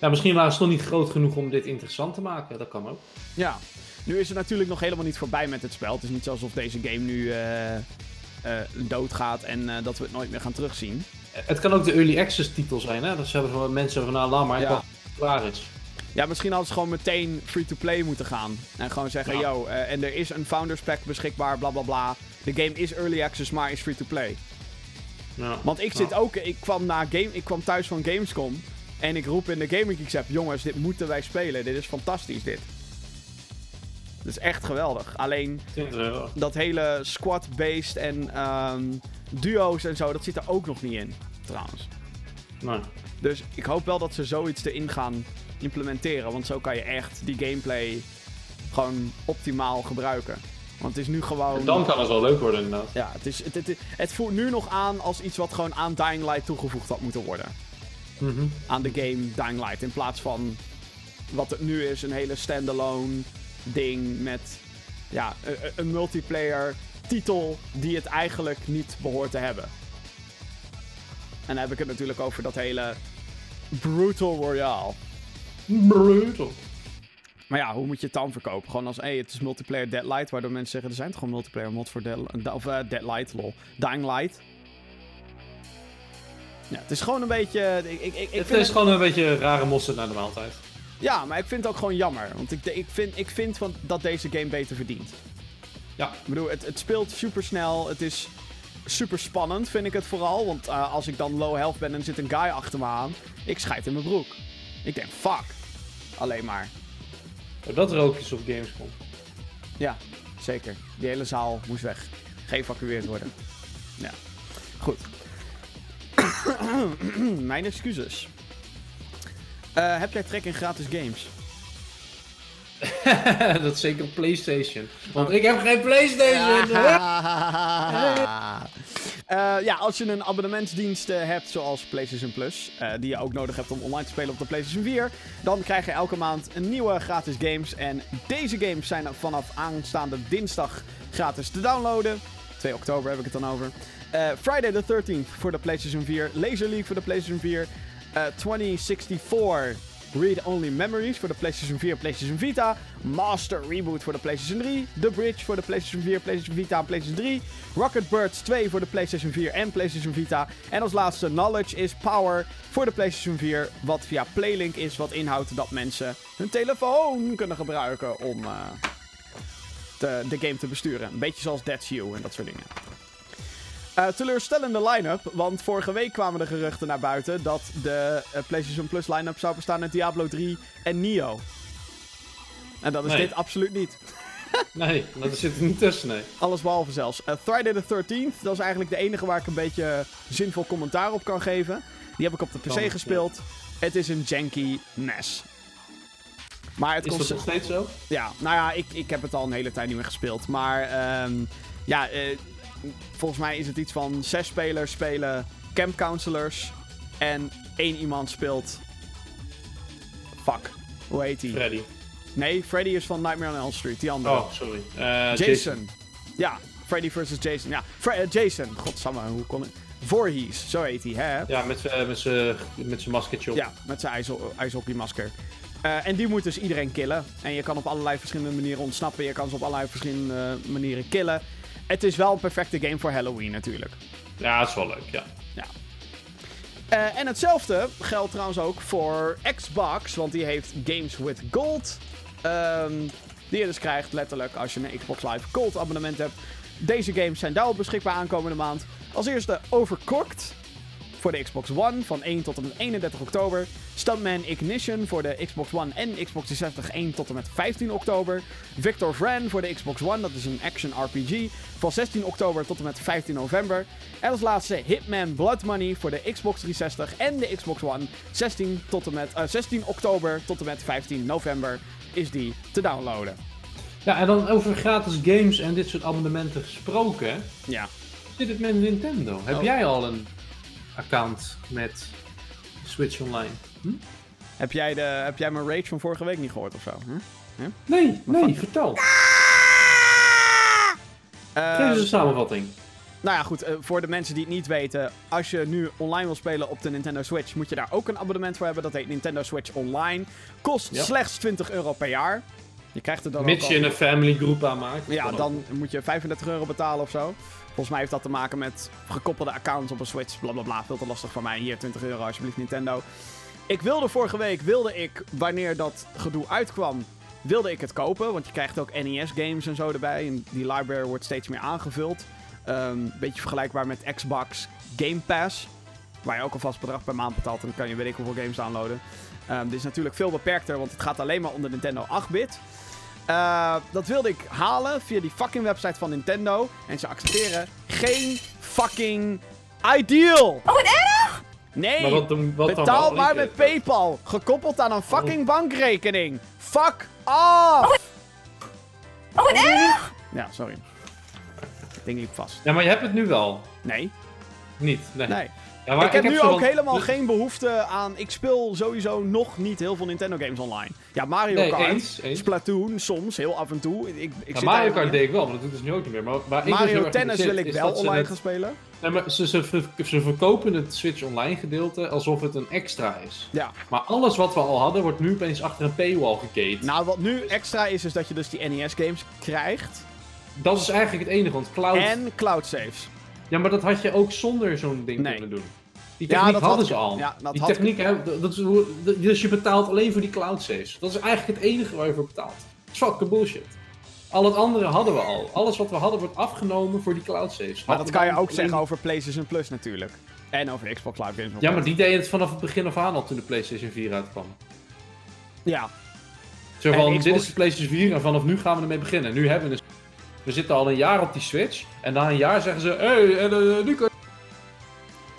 Ja, misschien waren ze toch niet groot genoeg om dit interessant te maken. Dat kan ook. Ja, nu is het natuurlijk nog helemaal niet voorbij met het spel. Het is niet alsof deze game nu eh, eh, doodgaat en dat we het nooit meer gaan terugzien. Het kan ook de early access titel zijn, hè? Dat ze hebben van mensen van, nou, laat maar, Ja. ja. klaar is. Ja, misschien hadden ze gewoon meteen free-to-play moeten gaan. En gewoon zeggen, Ja. yo, eh, en er is een Founders Pack beschikbaar, bla bla bla. De game is early access, maar is free-to-play. Ja. Want ik zit ook, ik kwam, na game, ik kwam thuis van Gamescom. En ik roep in de Gaming Geeks app, jongens, dit moeten wij spelen. Dit is fantastisch, dit. Dit is echt geweldig. Alleen, 20 euro. dat hele squad-based en ehm, duo's en zo, dat zit er ook nog niet in, trouwens. Nee. Dus ik hoop wel dat ze zoiets erin gaan implementeren. Want zo kan je echt die gameplay gewoon optimaal gebruiken. Want het is nu gewoon... Dan kan het wel leuk worden, inderdaad. Ja, het, is, het, het, het voelt nu nog aan als iets wat gewoon aan Dying Light toegevoegd had moeten worden. Mhm. Aan de game Dying Light. In plaats van wat het nu is, een hele standalone ding met ja, een, multiplayer titel die het eigenlijk niet behoort te hebben. En dan heb ik het natuurlijk over dat hele Brutal Royale. Brutal. Maar ja, hoe moet je het dan verkopen? Gewoon als, hey, het is multiplayer Deadlight, waardoor mensen zeggen, er zijn toch gewoon multiplayer mods voor Dead, of, eh, Deadlight, lol. Dying Light. Ja, het is gewoon een beetje... Ik, ik, ik, Het is gewoon een beetje rare mosterd naar de maaltijd. Ja, maar ik vind het ook gewoon jammer. Want ik, ik vind, ik vind van, dat deze game beter verdient. Ja. Ik bedoel, het, het speelt super snel. Het is super spannend, vind ik het vooral. Want eh, als ik dan low health ben en er zit een guy achter me aan, ik schijt in mijn broek. Ik denk, fuck. Alleen maar. Dat rookjes op Gamescom. Ja, zeker. Die hele zaal moest weg. Geëvacueerd worden. Ja. Goed. Mijn excuses. Eh, heb jij trek in gratis games? dat is zeker op PlayStation. Want ik heb geen PlayStation! Eh, ja, als je een abonnementsdienst eh, hebt, zoals PlayStation Plus, die je ook nodig hebt om online te spelen op de PlayStation 4, dan krijg je elke maand een nieuwe gratis games. En deze games zijn vanaf aanstaande dinsdag gratis te downloaden. 2 oktober heb ik het dan over. Friday the 13th voor de PlayStation 4, Laser League voor de PlayStation 4, eh 2064 Read Only Memories voor de PlayStation 4 en PlayStation Vita. Master Reboot voor de PlayStation 3. The Bridge voor de PlayStation 4, PlayStation Vita en PlayStation 3. Rocket Birds 2 voor de PlayStation 4 en PlayStation Vita. En als laatste Knowledge is Power voor de PlayStation 4. Wat via Playlink is, wat inhoudt dat mensen hun telefoon kunnen gebruiken om eh, de, game te besturen. Een beetje zoals That's You en dat soort dingen. Eh, teleurstellende line-up, want vorige week kwamen de geruchten naar buiten dat de eh, PlayStation Plus line-up zou bestaan uit Diablo 3 en Nio. En dat is Nee. dit absoluut niet. Nee, dat zit er niet tussen, nee. Alles behalve zelfs. Eh, Friday the 13th, dat is eigenlijk de enige waar ik een beetje zinvol commentaar op kan geven. Die heb ik op de PC gespeeld. Het is een janky NES. Maar het Is dat nog steeds zo? ja, nou ja, ik, ik heb het al een hele tijd niet meer gespeeld. Maar ehm, ja, eh, volgens mij is het iets van zes spelers spelen camp counselors. En één iemand speelt. Fuck, hoe heet die? Freddy. Nee, Freddy is van Nightmare on Elm Street, die andere. Oh, sorry. Eh, Jason. Ja, Freddy versus Jason. Ja, Fre- eh, Jason. Godsamme, hoe kon ik... Voorhees, zo heet hij, hè? Ja, met, met zijn met zijn maskertje op. Ja, met zijn ijsho- ijshockeymasker. Eh, en die moet dus iedereen killen. En je kan op allerlei verschillende manieren ontsnappen. Je kan ze op allerlei verschillende manieren killen. Het is wel een perfecte game voor Halloween natuurlijk. Ja, dat is wel leuk, ja. Eh, en hetzelfde geldt trouwens ook voor Xbox. Want die heeft Games with Gold. ehm, die je dus krijgt letterlijk als je een Xbox Live Gold abonnement hebt. Deze games zijn daarop beschikbaar aankomende maand. Als eerste Overcooked voor de Xbox One van 1 tot en met 31 oktober. Stuntman Ignition voor de Xbox One en Xbox 360 1 tot en met 15 oktober. Victor Vran voor de Xbox One, dat is een action RPG, van 16 oktober tot en met 15 november. En als laatste Hitman Blood Money voor de Xbox 360 en de Xbox One, 16, tot en met, eh, 16 oktober tot en met 15 november is die te downloaden. Ja, en dan over gratis games en dit soort abonnementen gesproken. Ja. Zit het met Nintendo? Heb Oh. jij al een account met Switch Online. Heb jij, de, heb jij mijn rage van vorige week niet gehoord of zo? Hm? Nee, nee, vertel. Eh, Geef eens een samenvatting. Nou ja, goed. eh, voor de mensen die het niet weten. Als je nu online wil spelen op de Nintendo Switch. moet je daar ook een abonnement voor hebben. Dat heet Nintendo Switch Online. Kost Ja. slechts 20 euro per jaar. Je krijgt er dan Mits je een family groep aanmaakt. Ja, ook. dan moet je 35 euro betalen of zo. Volgens mij heeft dat te maken met gekoppelde accounts op een Switch. Blablabla. Bla, bla. Veel te lastig voor mij. Hier, 20 euro alsjeblieft Nintendo. Ik wilde vorige week, wilde ik, wanneer dat gedoe uitkwam, wilde ik het kopen. Want je krijgt ook NES-games en zo erbij. En die library wordt steeds meer aangevuld. Een beetje vergelijkbaar met Xbox Game Pass. Waar je ook een vast bedrag per maand betaalt. En dan kan je weet ik hoeveel games downloaden. Ehm, dit is natuurlijk veel beperkter, want het gaat alleen maar onder Nintendo 8-bit. Eh, dat wilde ik halen via die fucking website van Nintendo. En ze accepteren geen fucking ideal. Oh, wat erg! Nee, Maar wat, dan- wat dan betaal maar Ik, met eh, PayPal. Gekoppeld aan een fucking bankrekening. Fuck off! Oh, wat erg! Ja, sorry. Het ding liep vast. Ja, maar je hebt het nu wel. Nee, Niet. Nee. nee. Ja, maar ik heb nu ook van- helemaal dus- geen behoefte aan... Ik speel sowieso nog niet heel veel Nintendo games online. Ja, Mario Nee, Kart, eens, eens. Splatoon, soms, heel af en toe. Ik, ik Ja, zit Mario Kart deed ik wel, maar dat doet dus nu ook niet meer. Maar, heel Mario Tennis wil ik wel online het- gaan spelen. Nee, maar ze, ze, ver- ze verkopen het Switch Online gedeelte alsof het een extra is. Ja. Maar alles wat we al hadden, wordt nu opeens achter een paywall geketen. Nou, wat nu extra is, is dat je dus die NES games krijgt. dat is eigenlijk het enige, want cloud... En cloud saves. Ja, maar dat had je ook zonder zo'n ding Nee. kunnen doen. Die Ja, techniek dat hadden had- ze al. ja, dat die techniek, hè, dat is dus je betaalt alleen voor die cloud saves. Dat is eigenlijk het enige waar je voor betaalt. Fucking bullshit. Al het andere hadden we al. Alles wat we hadden wordt afgenomen voor die cloud saves. Maar dat kan je ook alleen- zeggen over PlayStation Plus natuurlijk. En over Xbox Live Games. Ja, maar die deden het vanaf het begin af aan al toen de PlayStation 4 uitkwam. Ja, Zo van, Xbox- dit is de PlayStation 4 en vanaf nu gaan we ermee beginnen. Nu hebben we een... We zitten al een jaar op die Switch. En na een jaar zeggen ze, hé, hey, eh, nu kun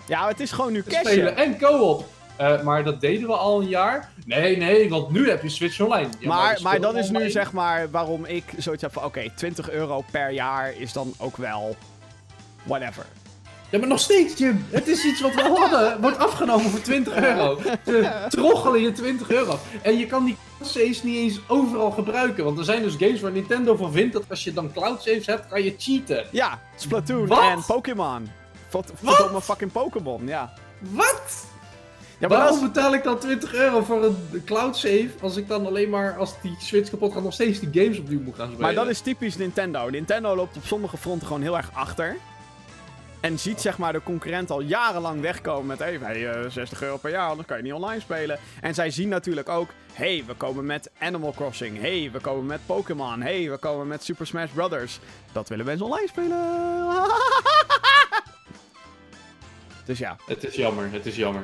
ja het is gewoon nu je spelen en co-op. Eh, maar dat deden we al een jaar. Nee, nee, want nu heb je Switch Online. Ja, maar, maar dat is nu zeg maar waarom ik zoiets heb van... Oké, 20 euro per jaar is dan ook wel... Whatever. Ja, maar nog steeds, Jim. Het is iets wat we hadden. Wordt afgenomen voor 20 euro. Ze troggelen je 20 euro. En je kan die cloud saves niet eens overal gebruiken. Want er zijn dus games waar Nintendo van vindt dat als je dan cloud saves hebt, kan je cheaten. Ja, Splatoon Wat? en Pokémon. Wat? Verdomme fucking Pokémon, ja. Wat? Ja, maar Waarom betaal ik dan 20 euro voor een cloud save als ik dan alleen maar als die Switch kapot gaat nog steeds die games opnieuw moet gaan spelen? Maar dat is typisch Nintendo. Nintendo loopt op sommige fronten gewoon heel erg achter. En ziet zeg maar de concurrent al jarenlang wegkomen met... Hey, wij, eh, 60 euro per jaar, anders kan je niet online spelen. En zij zien natuurlijk ook... hey, we komen met Animal Crossing. hey, we komen met Pokémon. hey, we komen met Super Smash Brothers. Dat willen mensen online spelen. dus ja. Het is jammer, het is jammer.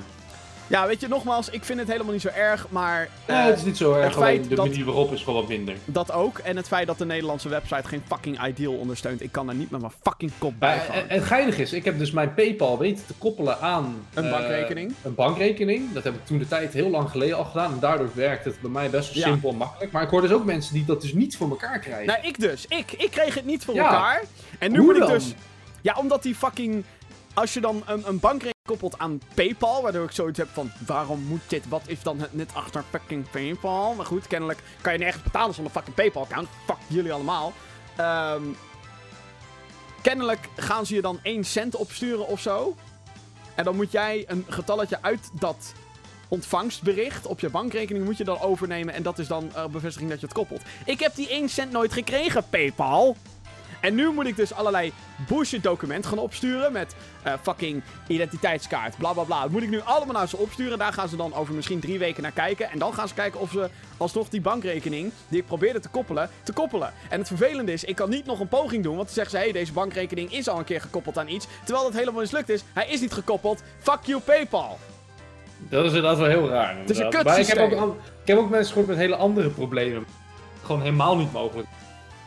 Ja, weet je, nogmaals, ik vind het helemaal niet zo erg, maar... Eh, het is niet zo erg, het alleen de manier waarop is gewoon wat minder. Dat ook. En het feit dat de Nederlandse website geen fucking ideal ondersteunt. Ik kan daar niet met mijn fucking kop bij en, en geinig is, ik heb dus mijn PayPal weten te koppelen aan... Een eh, bankrekening. Een bankrekening. Dat heb ik toen de tijd heel lang geleden al gedaan. En daardoor werkt het bij mij best wel Ja. simpel en makkelijk. Maar ik hoor dus ook mensen die dat dus niet voor elkaar krijgen. Nou, ik dus. Ik. Ik kreeg het niet voor elkaar. En nu Hoe moet ik dus... Ja, omdat die fucking... Als je dan een, een bankrekening koppelt aan PayPal, waardoor ik zoiets heb van... Waarom moet dit? Wat is dan het net achter fucking PayPal? Maar goed, kennelijk kan je nergens betalen zonder fucking PayPal-account. Fuck jullie allemaal. Ehm, kennelijk gaan ze je dan 1 cent opsturen of zo. En dan moet jij een getalletje uit dat ontvangstbericht op je bankrekening moet je dan overnemen. En dat is dan eh, bevestiging dat je het koppelt. Ik heb die 1 cent nooit gekregen, PayPal. En nu moet ik dus allerlei bullshit document gaan opsturen met eh, fucking identiteitskaart, bla bla bla. Dat moet ik nu allemaal naar ze opsturen. Daar gaan ze dan over misschien drie weken naar kijken. En dan gaan ze kijken of ze alsnog die bankrekening die ik probeerde te koppelen, te koppelen. En het vervelende is, ik kan niet nog een poging doen. Want dan zeggen ze, hey, deze bankrekening is al een keer gekoppeld aan iets. Terwijl dat helemaal mislukt is. Hij is niet gekoppeld. Fuck you, PayPal. Dat is inderdaad wel heel raar. is een inderdaad. Maar ik heb, ook, ik heb ook mensen gehoord met hele andere problemen. Gewoon helemaal niet mogelijk.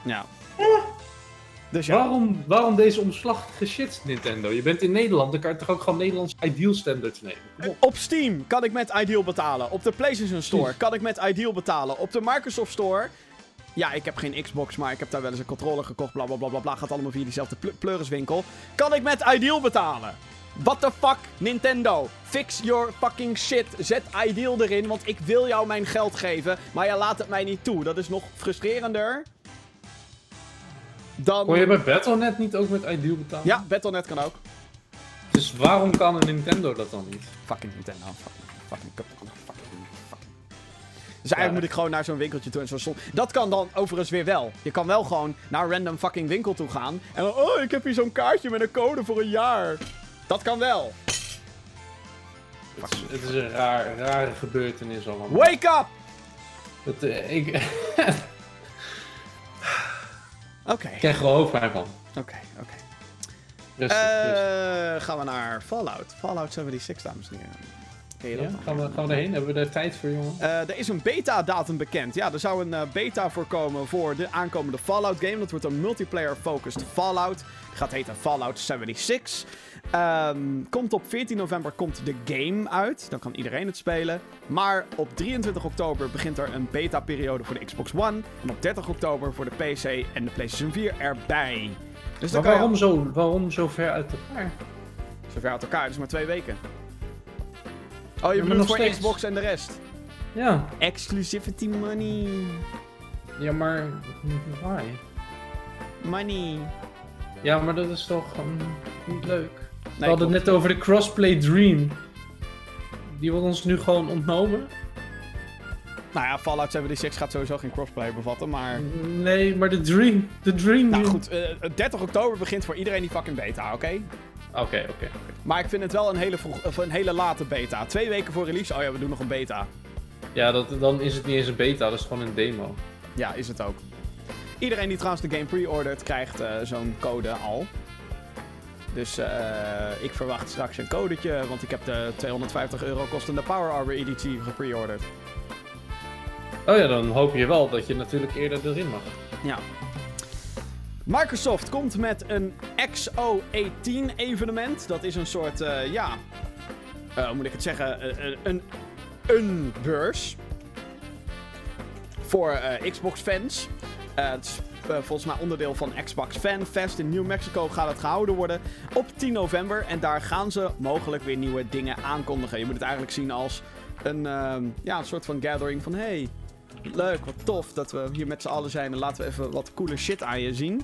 Ja. Dus ja. Waarom, waarom deze omslachtige shit, Nintendo? Je bent in Nederland, dan kan je toch ook gewoon Nederlandse ideal standards nemen? Op. Steam kan ik met Ideal betalen. Op de PlayStation Store kan ik met Ideal betalen. Op de Microsoft Store. Ja, ik heb geen Xbox, maar ik heb daar wel eens een controller gekocht. Bla bla bla bla. bla. Gaat allemaal via diezelfde pl pleuriswinkel. Kan ik met Ideal betalen? What the fuck, Nintendo? Fix your fucking shit. Zet Ideal erin, want ik wil jou mijn geld geven. Maar je laat het mij niet toe. Dat is nog frustrerender. Dan... Kon je bij Battle.net niet ook met Ideal betalen? Ja, Battle.net kan ook. Dus waarom kan een Nintendo dat dan niet? Fucking Nintendo. Fucking, fucking, fucking. Dus eigenlijk Ja. moet ik gewoon naar zo'n winkeltje toe en zo Dat kan dan overigens weer wel. Je kan wel gewoon naar een random fucking winkel toe gaan. En dan, oh, ik heb hier zo'n kaartje met een code voor een jaar. Dat kan wel. Het is, het is een raar, rare gebeurtenis allemaal. Wake up! Het, eh, ik, ik Oké, krijg er wel hoofdpijn van. oké, oké. Rustig, rustig. Eh, gaan we naar Fallout. Fallout 76, dames en heren. Ja, gaan, we, gaan we erheen? Hebben we daar tijd voor, jongen? Eh, er is een beta-datum bekend. Ja, er zou een eh, beta voorkomen voor de aankomende Fallout-game. Dat wordt een multiplayer-focused Fallout. Die gaat heten Fallout 76. Ehm, komt op 14 november komt de game uit. Dan kan iedereen het spelen. Maar op 23 oktober begint er een beta-periode voor de Xbox One. En op 30 oktober voor de PC en de PlayStation 4 erbij. Dus Maar waarom je zo, waarom zo ver uit elkaar? zo ver uit elkaar. Dus maar twee weken. Oh, je maar bedoelt nog voor steeds. Xbox en de rest. Ja, Exclusivity money. ja maar... Why? Money. Ja, maar dat is toch mm, niet leuk. We hadden het net over de crossplay dream. Die wordt ons nu gewoon ontnomen. Nou ja, Fallout 76 gaat sowieso geen crossplay bevatten, maar... Nee, maar de dream. De dream. Nou nu. goed, eh, 30 oktober begint voor iedereen die fucking beta, oké? Oké, oké. Maar ik vind het wel een hele, vroeg, of een hele late beta. Twee weken voor release, oh ja, we doen nog een beta. Ja, dat, dan is het niet eens een beta, dat is gewoon een demo. Ja, is het ook. Iedereen die trouwens de game pre-ordert, krijgt eh, zo'n code al. Dus eh, ik verwacht straks een codetje, want ik heb de 250 euro kostende Power Armor editie gepre-orderd. Oh ja, dan hoop je wel dat je natuurlijk eerder erin mag. Ja. Microsoft komt met een XO18 evenement. Dat is een soort, eh, ja, eh, hoe moet ik het zeggen, een, een beurs voor Xbox fans. Het is volgens mij onderdeel van Xbox Fan Fest in New Mexico gaat het gehouden worden op 10 november. En daar gaan ze mogelijk weer nieuwe dingen aankondigen. Je moet het eigenlijk zien als een, ehm, ja, een soort van gathering van hey, leuk, wat tof dat we hier met z'n allen zijn en laten we even wat coole shit aan je zien.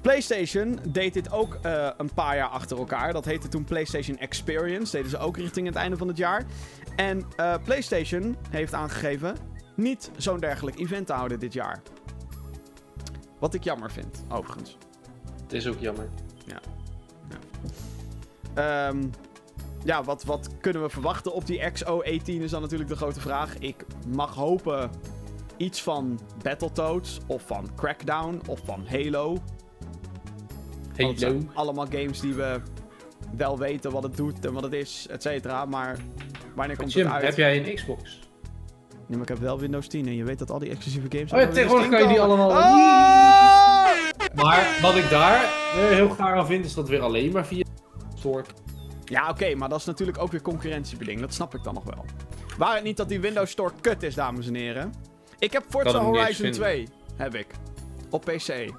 PlayStation deed dit ook eh, een paar jaar achter elkaar. Dat heette toen PlayStation Experience. Deden ze ook richting het einde van het jaar. En eh, PlayStation heeft aangegeven niet zo'n dergelijk event te houden dit jaar. Wat ik jammer vind, overigens. Het is ook jammer. Ehm, ja, wat, wat kunnen we verwachten op die XO18 is dan natuurlijk de grote vraag. Ik mag hopen iets van Battletoads of van Crackdown of van Halo. Halo. allemaal games die we wel weten wat het doet en wat het is, et cetera. Maar wanneer komt Jim, het uit? heb jij een Xbox? Nee, maar ik heb wel Windows 10 en je weet dat al die exclusieve games... Oh ja, tegenwoordig 10 kan je die allemaal- Ah! Maar wat ik daar weer heel gaar aan vind, is dat weer alleen maar via Store. Ja, oké, maar dat is natuurlijk ook weer concurrentiebeding. Dat snap ik dan nog wel. Waar het niet dat die Windows Store kut is, dames en heren. Ik heb Forza Horizon vinden. 2. Heb ik. Op PC.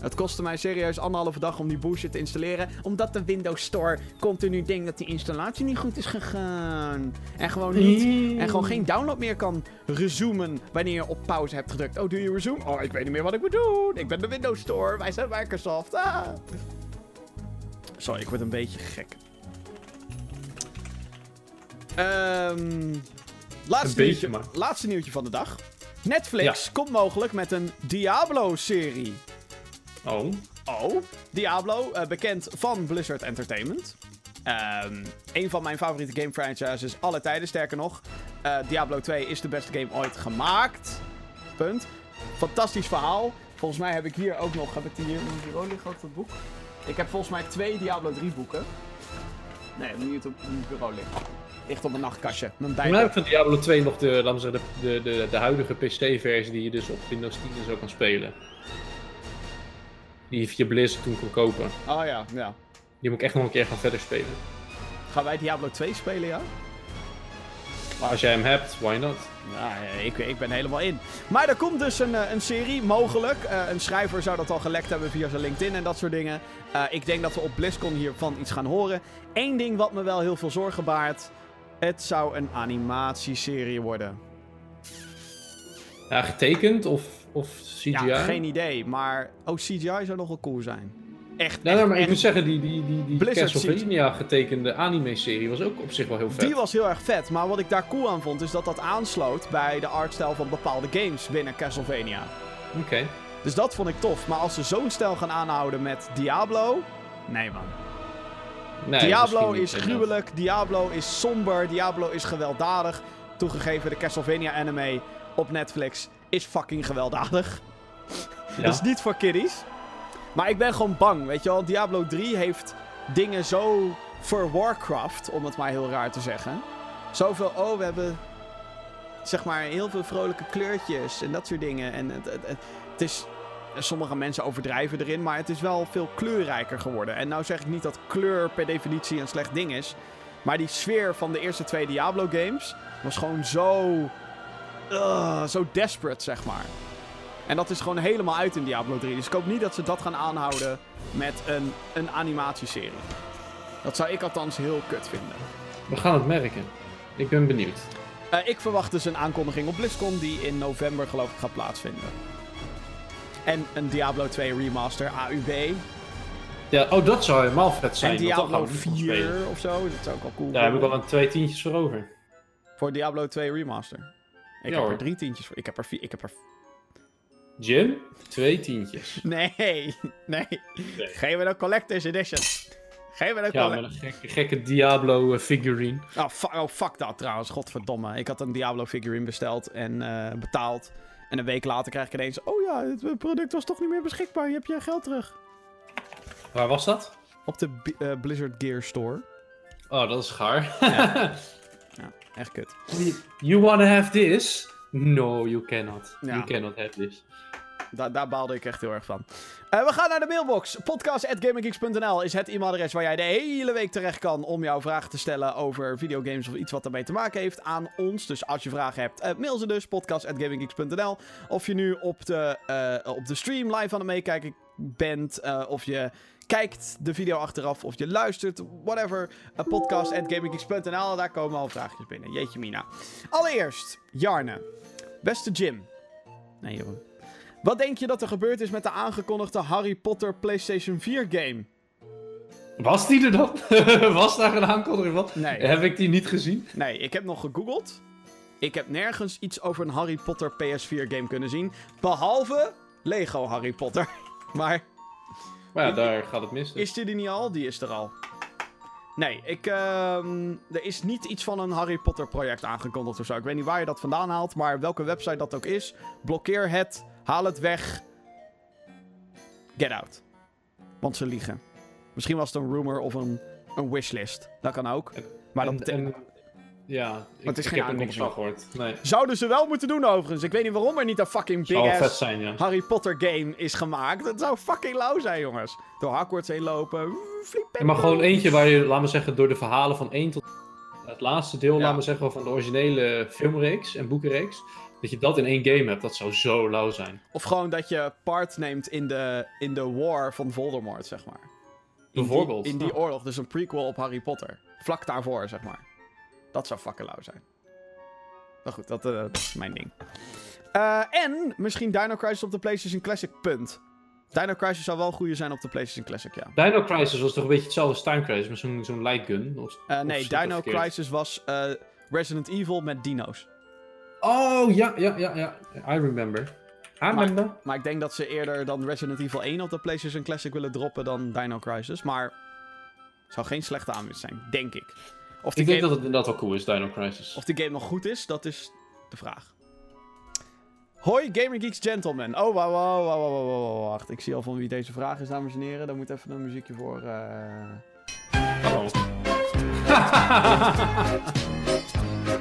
Het kostte mij serieus anderhalve dag om die bullshit te installeren. Omdat de Windows Store continu denkt dat die installatie niet goed is gegaan. En gewoon niet. En gewoon geen download meer kan resumen wanneer je op pauze hebt gedrukt. Oh, doe je resume? Oh, ik weet niet meer wat ik moet doen. Ik ben de Windows Store. Wij zijn Microsoft. Ah. Sorry, ik word een beetje gek. Ehm laatste, nieuwtje, laatste nieuwtje van de dag. Netflix komt mogelijk met een Diablo-serie. Oh. Oh, Diablo, eh, bekend van Blizzard Entertainment. Ehm een van mijn favoriete game franchises alle tijden, sterker nog. Eh, Diablo 2 is de beste game ooit gemaakt. Punt. Fantastisch verhaal. Volgens mij heb ik hier ook nog, heb ik die hier in mijn bureau liggen, ook dat boek? Ik heb volgens mij twee Diablo 3 boeken. Nee, niet op mijn bureau liggen. Ligt op mijn nachtkastje. Mijn Toen heb ik van Diablo 2 nog de, laten we zeggen, de, de, de, de huidige PC-versie die je dus op Windows 10 en zo kan spelen. Die je via Blizzard toen kon kopen. Oh ja, ja. Die moet ik echt nog een keer gaan verder spelen. Gaan wij Diablo 2 spelen, ja? Maar als jij hem hebt, why not? Nou, ik, ik ben helemaal in. Maar er komt dus een, eh, een serie, mogelijk. Eh, een schrijver zou dat al gelekt hebben via zijn LinkedIn en dat soort dingen. Ik denk dat we op BlizzCon hiervan iets gaan horen. Eén ding wat me wel heel veel zorgen baart. Het zou een animatieserie worden. Ja, getekend of, of CGI? Ja, geen idee. Maar oh, CGI zou nog wel cool zijn. Echt, Nee, echt, maar ik moet zeggen, die, die, die, die Blizzard Castlevania getekende anime-serie was ook op zich wel heel vet. Die was heel erg vet. Maar wat ik daar cool aan vond, is dat dat aansloot bij de artstijl van bepaalde games binnen Castlevania. Oké. Dus dat vond ik tof. Maar als ze zo'n stijl gaan aanhouden met Diablo. Nee, man. Nee, Diablo is gruwelijk. Diablo is somber. Diablo is gewelddadig. Toegegeven, de Castlevania anime op Netflix is fucking gewelddadig. Ja. Dat is niet voor kiddies. Maar ik ben gewoon bang, weet je wel. Diablo 3 heeft dingen zo voor Warcraft, om het maar heel raar te zeggen. Zoveel, oh, we hebben zeg maar heel veel vrolijke kleurtjes en dat soort dingen. En het, het, het, het is, sommige mensen overdrijven erin, maar het is wel veel kleurrijker geworden. En nou zeg ik niet dat kleur per definitie een slecht ding is. Maar die sfeer van de eerste twee Diablo games was gewoon zo... Ugh, zo desperate, zeg maar. En dat is gewoon helemaal uit in Diablo 3. Dus ik hoop niet dat ze dat gaan aanhouden met een, een animatieserie. Dat zou ik althans heel kut vinden. We gaan het merken. Ik ben benieuwd. Eh, ik verwacht dus een aankondiging op BlizzCon die in november geloof ik gaat plaatsvinden. En een Diablo 2 remaster AUB. Ja, oh, dat zou helemaal vet zijn. en Diablo gaan we niet van spelen. 4 of zo. Dat zou ook wel cool Daar heb ik al een twee tientjes voor over. Voor Diablo 2 remaster. Ik Ja, heb hoor. er drie tientjes voor. Ik heb er vier. Ik heb er... Jim, twee tientjes. Nee, nee. Geef me een Collector's Edition. Geef me een Ja, met een gekke, gekke Diablo eh, figurine. Oh fuck, oh, fuck dat trouwens, godverdomme. Ik had een Diablo figurine besteld en eh, betaald. En een week later krijg ik ineens... Oh ja, het product was toch niet meer beschikbaar. Je hebt je geld terug. Waar was dat? Op de B- eh, Blizzard Gear Store. Oh, dat is gaar. Ja, echt kut. you wanna have this? No, you cannot. Ja. You cannot have this. Da daar baalde ik echt heel erg van. Eh, we gaan naar de mailbox. Podcast.gaminggeeks.nl is het e-mailadres waar jij de hele week terecht kan om jouw vragen te stellen over videogames of iets wat ermee te maken heeft aan ons. Dus als je vragen hebt, eh, mail ze dus. Podcast.gaminggeeks.nl Of je nu op de, eh, op de stream live aan het meekijken bent, of je kijkt de video achteraf, of je luistert, whatever. Uh, Podcast.gaminggeeks.nl, daar komen al vraagjes binnen. Jeetje mina. Allereerst, Jarne. Beste Jim. Nee, joh. Wat denk je dat er gebeurd is met de aangekondigde Harry Potter PlayStation 4 game? Was die er dan? was daar een aankondiging van? Nee. Heb ik die niet gezien? Nee, ik heb nog gegoogeld. Ik heb nergens iets over een Harry Potter PS4 game kunnen zien. Behalve Lego Harry Potter. Maar Maar ja, daar gaat het mis. dus. is die er niet al? Die is er al. Nee, ik, ehm, er is niet iets van een Harry Potter project aangekondigd of zo. Ik weet niet waar je dat vandaan haalt, maar welke website dat ook is. Blokkeer het, haal het weg. Get out. Want ze liegen. Misschien was het een rumor of een, een wishlist. Dat kan ook. Maar dat En- betekent... en- ja, ik, het is ik geen heb er niks van gehoord. Nee. Zouden ze wel moeten doen overigens. Ik weet niet waarom er niet een fucking big ass zijn, ja. Harry Potter game is gemaakt. Dat zou fucking lauw zijn, jongens. Door Hogwarts heen lopen. Ja, maar gewoon eentje waar je, laat maar zeggen, door de verhalen van 1 tot het laatste deel, Ja. laat maar zeggen, van de originele filmreeks en boekenreeks, dat je dat in één game hebt, dat zou zo lauw zijn. Of gewoon dat je part neemt in de, in de war van Voldemort, zeg maar. In Bijvoorbeeld, Die, in die oorlog, dus een prequel op Harry Potter. Vlak daarvoor, zeg maar. Dat zou fucking lauw zijn. Maar goed, dat, eh, dat is mijn ding. Eh, en misschien Dino Crisis op de PlayStation Classic, punt. Dino Crisis zou wel goede zijn op de PlayStation Classic, ja. Dino Crisis was toch een beetje hetzelfde als Time Crisis, met zo'n zo'n light gun? Of, Eh, nee, Dino? Crisis was Resident Evil met dino's. Oh, ja, ja, ja, ja. I remember. I remember. Maar ik denk dat ze eerder dan Resident Evil 1 op de PlayStation Classic willen droppen dan Dino Crisis. Maar zou geen slechte aanwinst zijn, denk ik. Of Ik denk game, dat het inderdaad wel cool is, Dino Crisis. of die game nog goed is, dat is de vraag. Hoi, Gamer Geeks Gentlemen. Oh, wauw, wauw, wauw, wauw, wacht. Ik zie al van wie deze vraag is, dames en heren. Daar moet even een muziekje voor. Oh.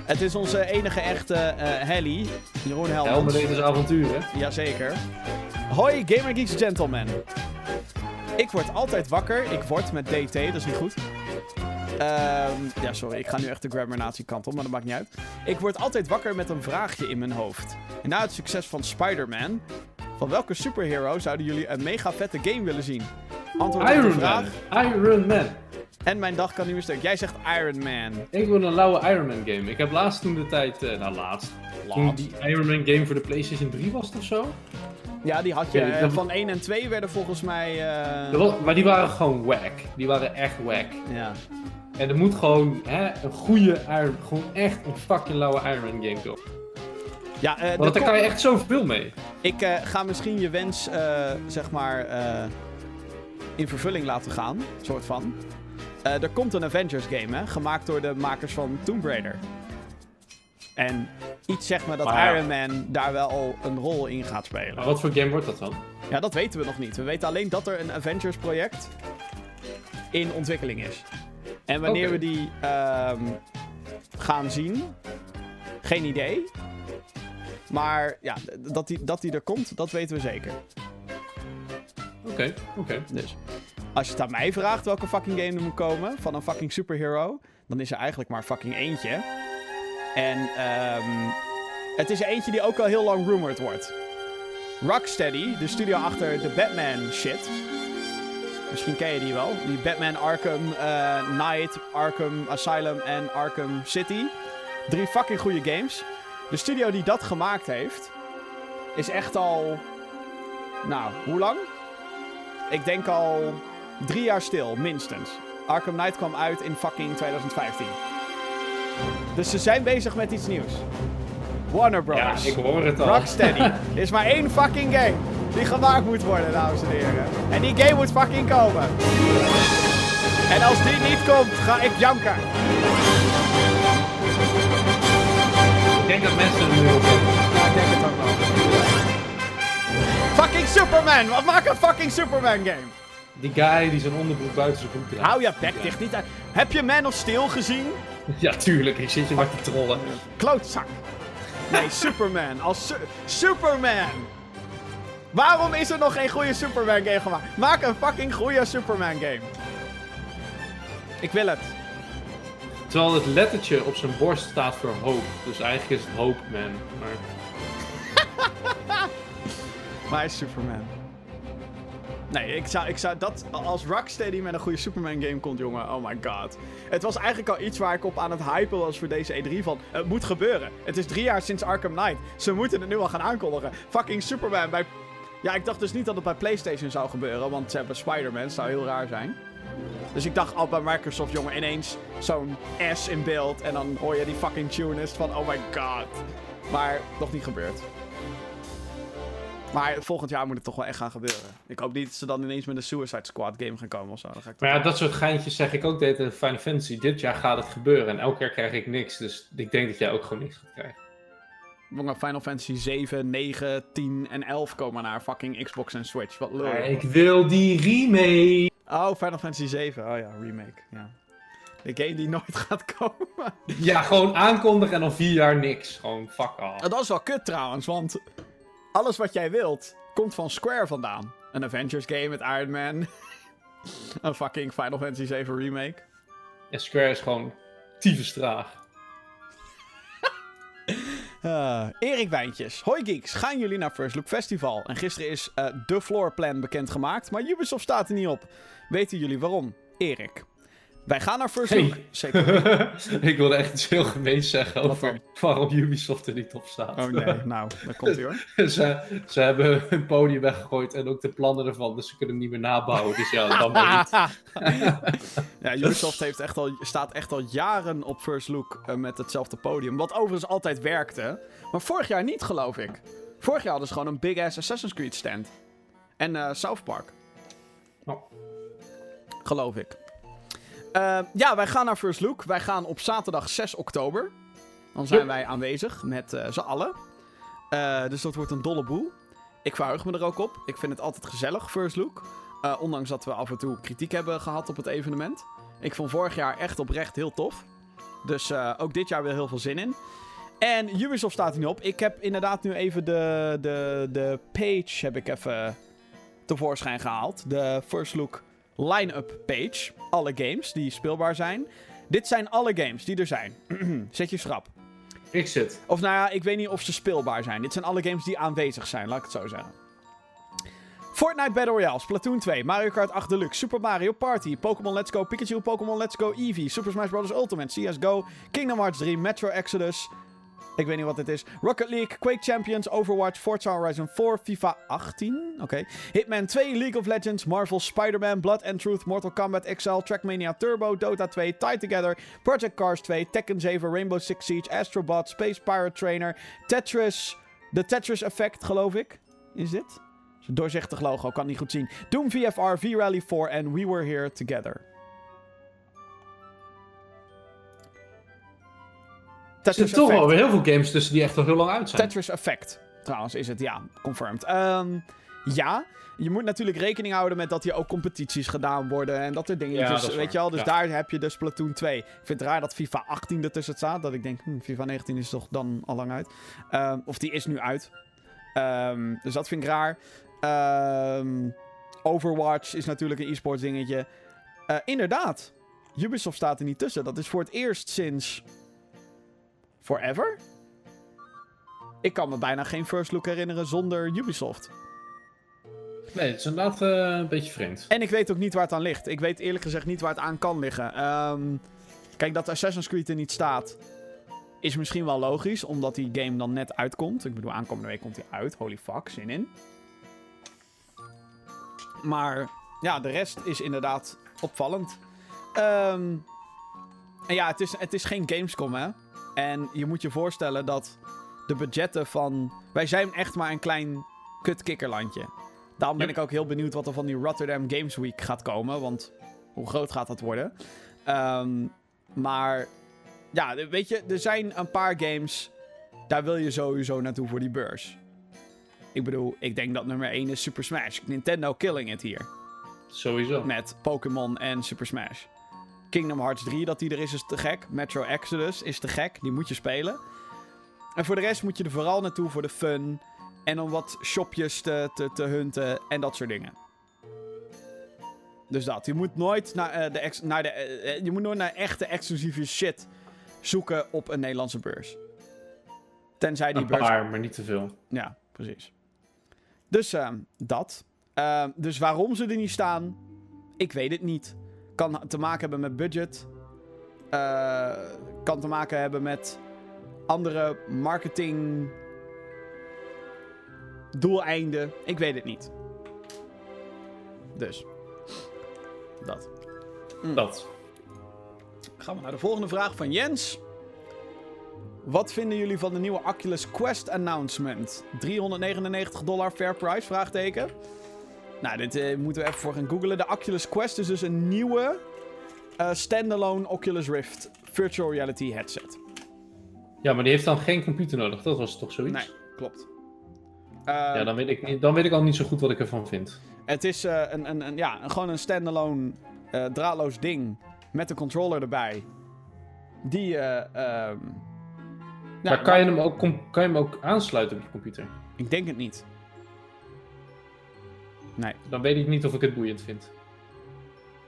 Het is onze enige echte eh Helly, Jeroen Helmans. Helmen deze avonturen. Jazeker. Hoi, Gamer Geeks Gentlemen. Ik word altijd wakker. Ik word met DT, dat is niet goed. Ehm, ja, sorry, ik ga nu echt de grammar nazi kant op, maar dat maakt niet uit. Ik word altijd wakker met een vraagje in mijn hoofd. En na het succes van Spider-Man, van welke superhero zouden jullie een mega vette game willen zien? Antwoord op de Iron vraag. Man. Iron Man. En mijn dag kan niet meer stuk. Jij zegt Iron Man. Ik wil een lauwe Iron Man game. Ik heb laatst toen de tijd, eh, nou laatst, toen die Iron Man game voor de PlayStation 3 was of zo. Ja, die had je. Eh, van 1 en 2 werden volgens mij. eh, was- maar die waren gewoon wack. Die waren echt wack. Ja. En er moet gewoon hè, een goede Iron, gewoon echt een fucking lauwe Iron Man game komen. Ja, eh, Want daar kan je echt zoveel mee. Ik eh, ga misschien je wens, eh, zeg maar, in vervulling laten gaan. Soort van. Er komt een Avengers game, hè? Gemaakt door de makers van Tomb Raider. En iets zegt me dat ja. Iron Man daar wel een rol in gaat spelen. Maar wat voor game wordt dat dan? Ja, dat weten we nog niet. We weten alleen dat er een Avengers project in ontwikkeling is. En wanneer we die ehm, gaan zien, geen idee. Maar ja, dat die, dat die er komt, dat weten we zeker. Oké, oké. Dus als je het aan mij vraagt welke fucking game er moet komen van een fucking superhero, dan is er eigenlijk maar fucking eentje. En ehm, het is er eentje die ook al heel lang rumored wordt. Rocksteady, de studio achter de Batman shit. Misschien ken je die wel. Die Batman Arkham eh, Knight, Arkham Asylum en Arkham City. Drie fucking goede games. De studio die dat gemaakt heeft, is echt al. Nou, hoe lang? Ik denk al drie jaar stil, minstens. Arkham Knight kwam uit in fucking 2015. Dus ze zijn bezig met iets nieuws. Warner Ja, Bros. ik hoor het al. Rocksteady. Er is maar één fucking game die gemaakt moet worden, dames en heren. En die game moet fucking komen. En als die niet komt, ga ik janken. Ik denk dat mensen er nu op. Ja, ik denk het ook wel. Fucking Superman! Wat maak een fucking Superman game? Die guy die zijn onderbroek buiten zijn broek draagt. Hou je bek dicht niet uit. Heb je Man of Steel gezien? Ja, tuurlijk. Ik zit je maar te trollen. Klootzak. Nee, Superman. Als su- Superman. Waarom is er nog geen goede Superman game gemaakt? Maak een fucking goede Superman game. Ik wil het. Terwijl het lettertje op zijn borst staat voor hoop. Dus eigenlijk is het Hope Man. Maar Maar hij is Superman. Nee, ik zou, ik zou dat als Rocksteady met een goede Superman game komt, jongen. Oh my god. Het was eigenlijk al iets waar ik op aan het hypen was voor deze E3 van. Het moet gebeuren. Het is drie jaar sinds Arkham Knight. Ze moeten het nu al gaan aankondigen. Fucking Superman bij. Ja, ik dacht dus niet dat het bij PlayStation zou gebeuren, want ze hebben Spider-Man. zou heel raar zijn. Dus ik dacht al bij Microsoft, jongen, ineens zo'n S in beeld. En dan hoor je die fucking tunist van, oh my god. Maar nog niet gebeurd. Maar volgend jaar moet het toch wel echt gaan gebeuren. Ik hoop niet dat ze dan ineens met een Suicide Squad game gaan komen of zo. Dan ga ik Maar ja, dat soort geintjes zeg ik ook tegen Final Fantasy. Dit jaar gaat het gebeuren en elk jaar krijg ik niks. Dus ik denk dat jij ook gewoon niks gaat krijgen. Jongen, Final Fantasy 7, 9, 10 en 11 komen naar fucking Xbox en Switch. Wat lul. ik wil die remake. Oh, Final Fantasy 7. Oh ja, remake. Ja. De game die nooit gaat komen. Ja, gewoon aankondigen en dan vier jaar niks. Gewoon fuck off. Dat is wel kut trouwens, want alles wat jij wilt komt van Square vandaan. Een Avengers game met Iron Man. een fucking Final Fantasy 7 remake. En Square is gewoon tyfus traag. Eh, Erik Wijntjes. Hoi geeks, gaan jullie naar First Look Festival? En gisteren is eh, de floorplan bekendgemaakt, maar Ubisoft staat er niet op. Weten jullie waarom? Erik. Wij gaan naar First Hey. Look. Zeker. ik wilde echt iets heel gemeens zeggen Wat over waarom Ubisoft er niet op staat. Oh nee, nou, daar komt hij hoor. ze, ze hebben hun podium weggegooid en ook de plannen ervan, dus ze kunnen hem niet meer nabouwen. Dus ja, dan maar niet. ja, Ubisoft heeft echt al, staat echt al jaren op First Look eh, met hetzelfde podium. Wat overigens altijd werkte. Maar vorig jaar niet, geloof ik. Vorig jaar hadden ze gewoon een big-ass Assassin's Creed stand. En eh, South Park. Oh. Geloof ik. Eh, ja, wij gaan naar First Look. Wij gaan op zaterdag 6 oktober. Dan zijn Yep. wij aanwezig met eh z'n allen. Eh, dus dat wordt een dolle boel. Ik verheug me er ook op. Ik vind het altijd gezellig, First Look. Eh, ondanks dat we af en toe kritiek hebben gehad op het evenement. Ik vond vorig jaar echt oprecht heel tof. Dus ook dit jaar weer heel veel zin in. En Ubisoft staat er niet op. Ik heb inderdaad nu even de, de, de page heb ik even tevoorschijn gehaald. De First Look line-up page. Alle games die speelbaar zijn. Dit zijn alle games die er zijn. Zet je schrap. Ik zit. Of nou ja, ik weet niet of ze speelbaar zijn. Dit zijn alle games die aanwezig zijn, laat ik het zo zeggen. Fortnite Battle Royale, Splatoon 2, Mario Kart 8 Deluxe, Super Mario Party, Pokémon Let's Go Pikachu, Pokémon Let's Go Eevee, Super Smash Bros. Ultimate, CSGO, Kingdom Hearts 3, Metro Exodus, ik weet niet wat dit is, Rocket League, Quake Champions, Overwatch, Forza Horizon 4, FIFA 18, oké, Hitman 2, League of Legends, Marvel, Spider-Man, Blood and Truth, Mortal Kombat XL, Trackmania Turbo, Dota 2, Tie Together, Project Cars 2, Tekken 7, Rainbow Six Siege, Astrobot, Space Pirate Trainer, Tetris, de Tetris Effect geloof ik, is dit? Doorzichtig logo, kan niet goed zien. Doom VFR, V-Rally 4 en We Were Here Together. Er Tetris zitten toch alweer heel veel games tussen die echt al heel lang uit zijn. Tetris Effect. Trouwens is het, ja, confirmed. Ehm, ja, je moet natuurlijk rekening houden met dat hier ook competities gedaan worden en dat er dingetjes, Ja, weet je wel. Dus Ja. daar heb je dus Splatoon 2. Ik vind het raar dat FIFA 18 ertussen staat, dat ik denk, hm, FIFA 19 is toch dan al lang uit. Ehm, of die is nu uit. Ehm, dus dat vind ik raar. Overwatch is natuurlijk een e-sports dingetje. Eh, inderdaad, Ubisoft staat er niet tussen. Dat is voor het eerst sinds... Forever? Ik kan me bijna geen first look herinneren zonder Ubisoft. Nee, het is inderdaad eh, een beetje vreemd. En ik weet ook niet waar het aan ligt. Ik weet eerlijk gezegd niet waar het aan kan liggen. Ehm, kijk, dat Assassin's Creed er niet staat, is misschien wel logisch, omdat die game dan net uitkomt. Ik bedoel, aankomende week komt hij uit. Holy fuck, zin in. Maar ja, de rest is inderdaad opvallend. Ehm, en ja, het is, het is geen Gamescom, hè. En je moet je voorstellen dat de budgetten van... Wij zijn echt maar een klein kutkikkerlandje. Daarom ben Yep. ik ook heel benieuwd wat er van die Rotterdam Games Week gaat komen. Want hoe groot gaat dat worden? Ehm, maar ja, weet je, er zijn een paar games. Daar wil je sowieso naartoe voor die beurs. Ik bedoel, ik denk dat nummer 1 is Super Smash. Nintendo killing it hier. Sowieso. Met Pokémon en Super Smash. Kingdom Hearts 3, dat die er is, is te gek. Metro Exodus is te gek. Die moet je spelen. En voor de rest moet je er vooral naartoe voor de fun. En om wat shopjes te, te, te hunten en dat soort dingen. Dus dat. Je moet nooit naar, eh, de, ex- naar de, eh, eh, je moet nooit naar echte exclusieve shit zoeken op een Nederlandse beurs. Tenzij die Een beurs paar, maar niet te veel. ja, precies. Dus ehm, dat. Ehm, dus waarom ze er niet staan, ik weet het niet. Kan te maken hebben met budget. Eh, kan te maken hebben met andere marketing doeleinden. Ik weet het niet. Dus. Dat. Dat. Gaan we naar de volgende vraag van Jens. Wat vinden jullie van de nieuwe Oculus Quest announcement? 399 dollar fair price? Vraagteken. Nou, dit eh, moeten we even voor gaan googlen. De Oculus Quest is dus een nieuwe eh, standalone Oculus Rift virtual reality headset. Ja, maar die heeft dan geen computer nodig. Dat was toch zoiets? Nee, klopt. Eh, Ja, dan weet, ik dan weet ik al niet zo goed wat ik ervan vind. Het is eh, een, een, een, ja, gewoon een standalone eh, draadloos ding met een controller erbij. Die eh, ehm, kan je, hem ook, kan je hem ook aansluiten op je computer? Ik denk het niet. Nee. Dan weet ik niet of ik het boeiend vind.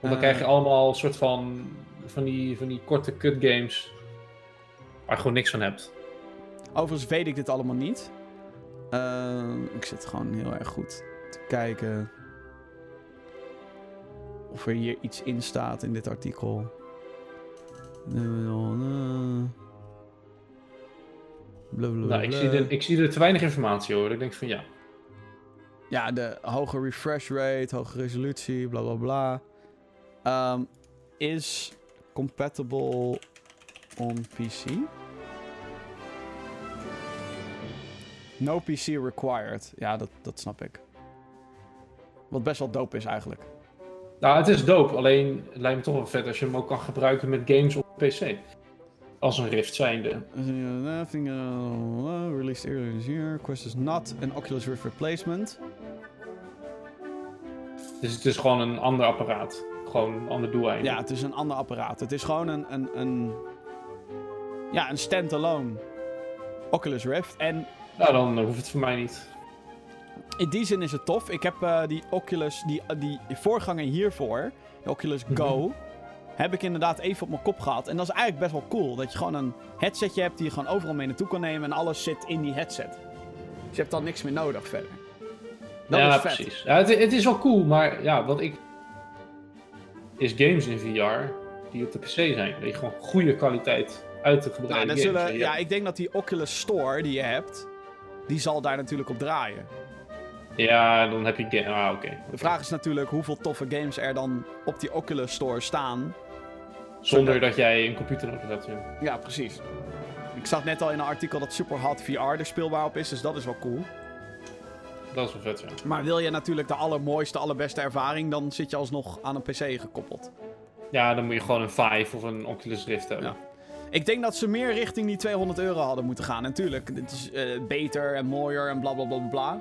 Want dan Eh. krijg je allemaal een soort van, van, die, van die korte cut games. Waar je gewoon niks van hebt. Overigens weet ik dit allemaal niet. Ehm, ik zit gewoon heel erg goed te kijken. Of er hier iets in staat in dit artikel. Blablabla. Nou, ik zie, er, ik zie er te weinig informatie over. Ik denk van ja. Ja, de hoge refresh rate, hoge resolutie, bla bla bla. Ehm, is compatible on PC? No PC required. Ja, dat, dat snap ik. Wat best wel dope is eigenlijk. Nou, het is dope. Alleen het lijkt me toch wel vet als je hem ook kan gebruiken met games op PC. Als een Rift zijnde. Nothing uh, released earlier this year. Quest is not an Oculus Rift replacement. Dus het is gewoon een ander apparaat. Gewoon een ander doeleinde. Ja, het is een ander apparaat. Het is gewoon een, een, een, ja, een standalone Oculus Rift. En Nou, dan hoeft het voor mij niet. in die zin is het tof. Ik heb eh, die Oculus, die, die voorganger hiervoor, de Oculus Go, heb ik inderdaad even op mijn kop gehad. En dat is eigenlijk best wel cool. Dat je gewoon een headsetje hebt die je gewoon overal mee naartoe kan nemen. En alles zit in die headset. Dus je hebt dan niks meer nodig verder. Dat ja, is vet. precies. Ja, het, het is wel cool, maar ja, wat ik. is games in VR die op de PC zijn. Dat je gewoon goede kwaliteit uit te Nou, gebruiken. zullen, ja, ik denk dat die Oculus Store die je hebt, die zal daar natuurlijk op draaien. ja, dan heb je. Ah, oké. De vraag is natuurlijk hoeveel toffe games er dan op die Oculus Store staan. Zonder dat jij een computer nodig hebt. Ja. Ja, precies. Ik zag net al in een artikel dat Superhot VR er speelbaar op is, dus dat is wel cool. Dat is wel vet, ja. Maar wil je natuurlijk de allermooiste, allerbeste ervaring, dan zit je alsnog aan een PC gekoppeld. Ja, dan moet je gewoon een Vive of een Oculus Rift hebben. Ja. Ik denk dat ze meer richting die 200 euro hadden moeten gaan. Natuurlijk, het is eh, beter en mooier en bla bla bla, bla.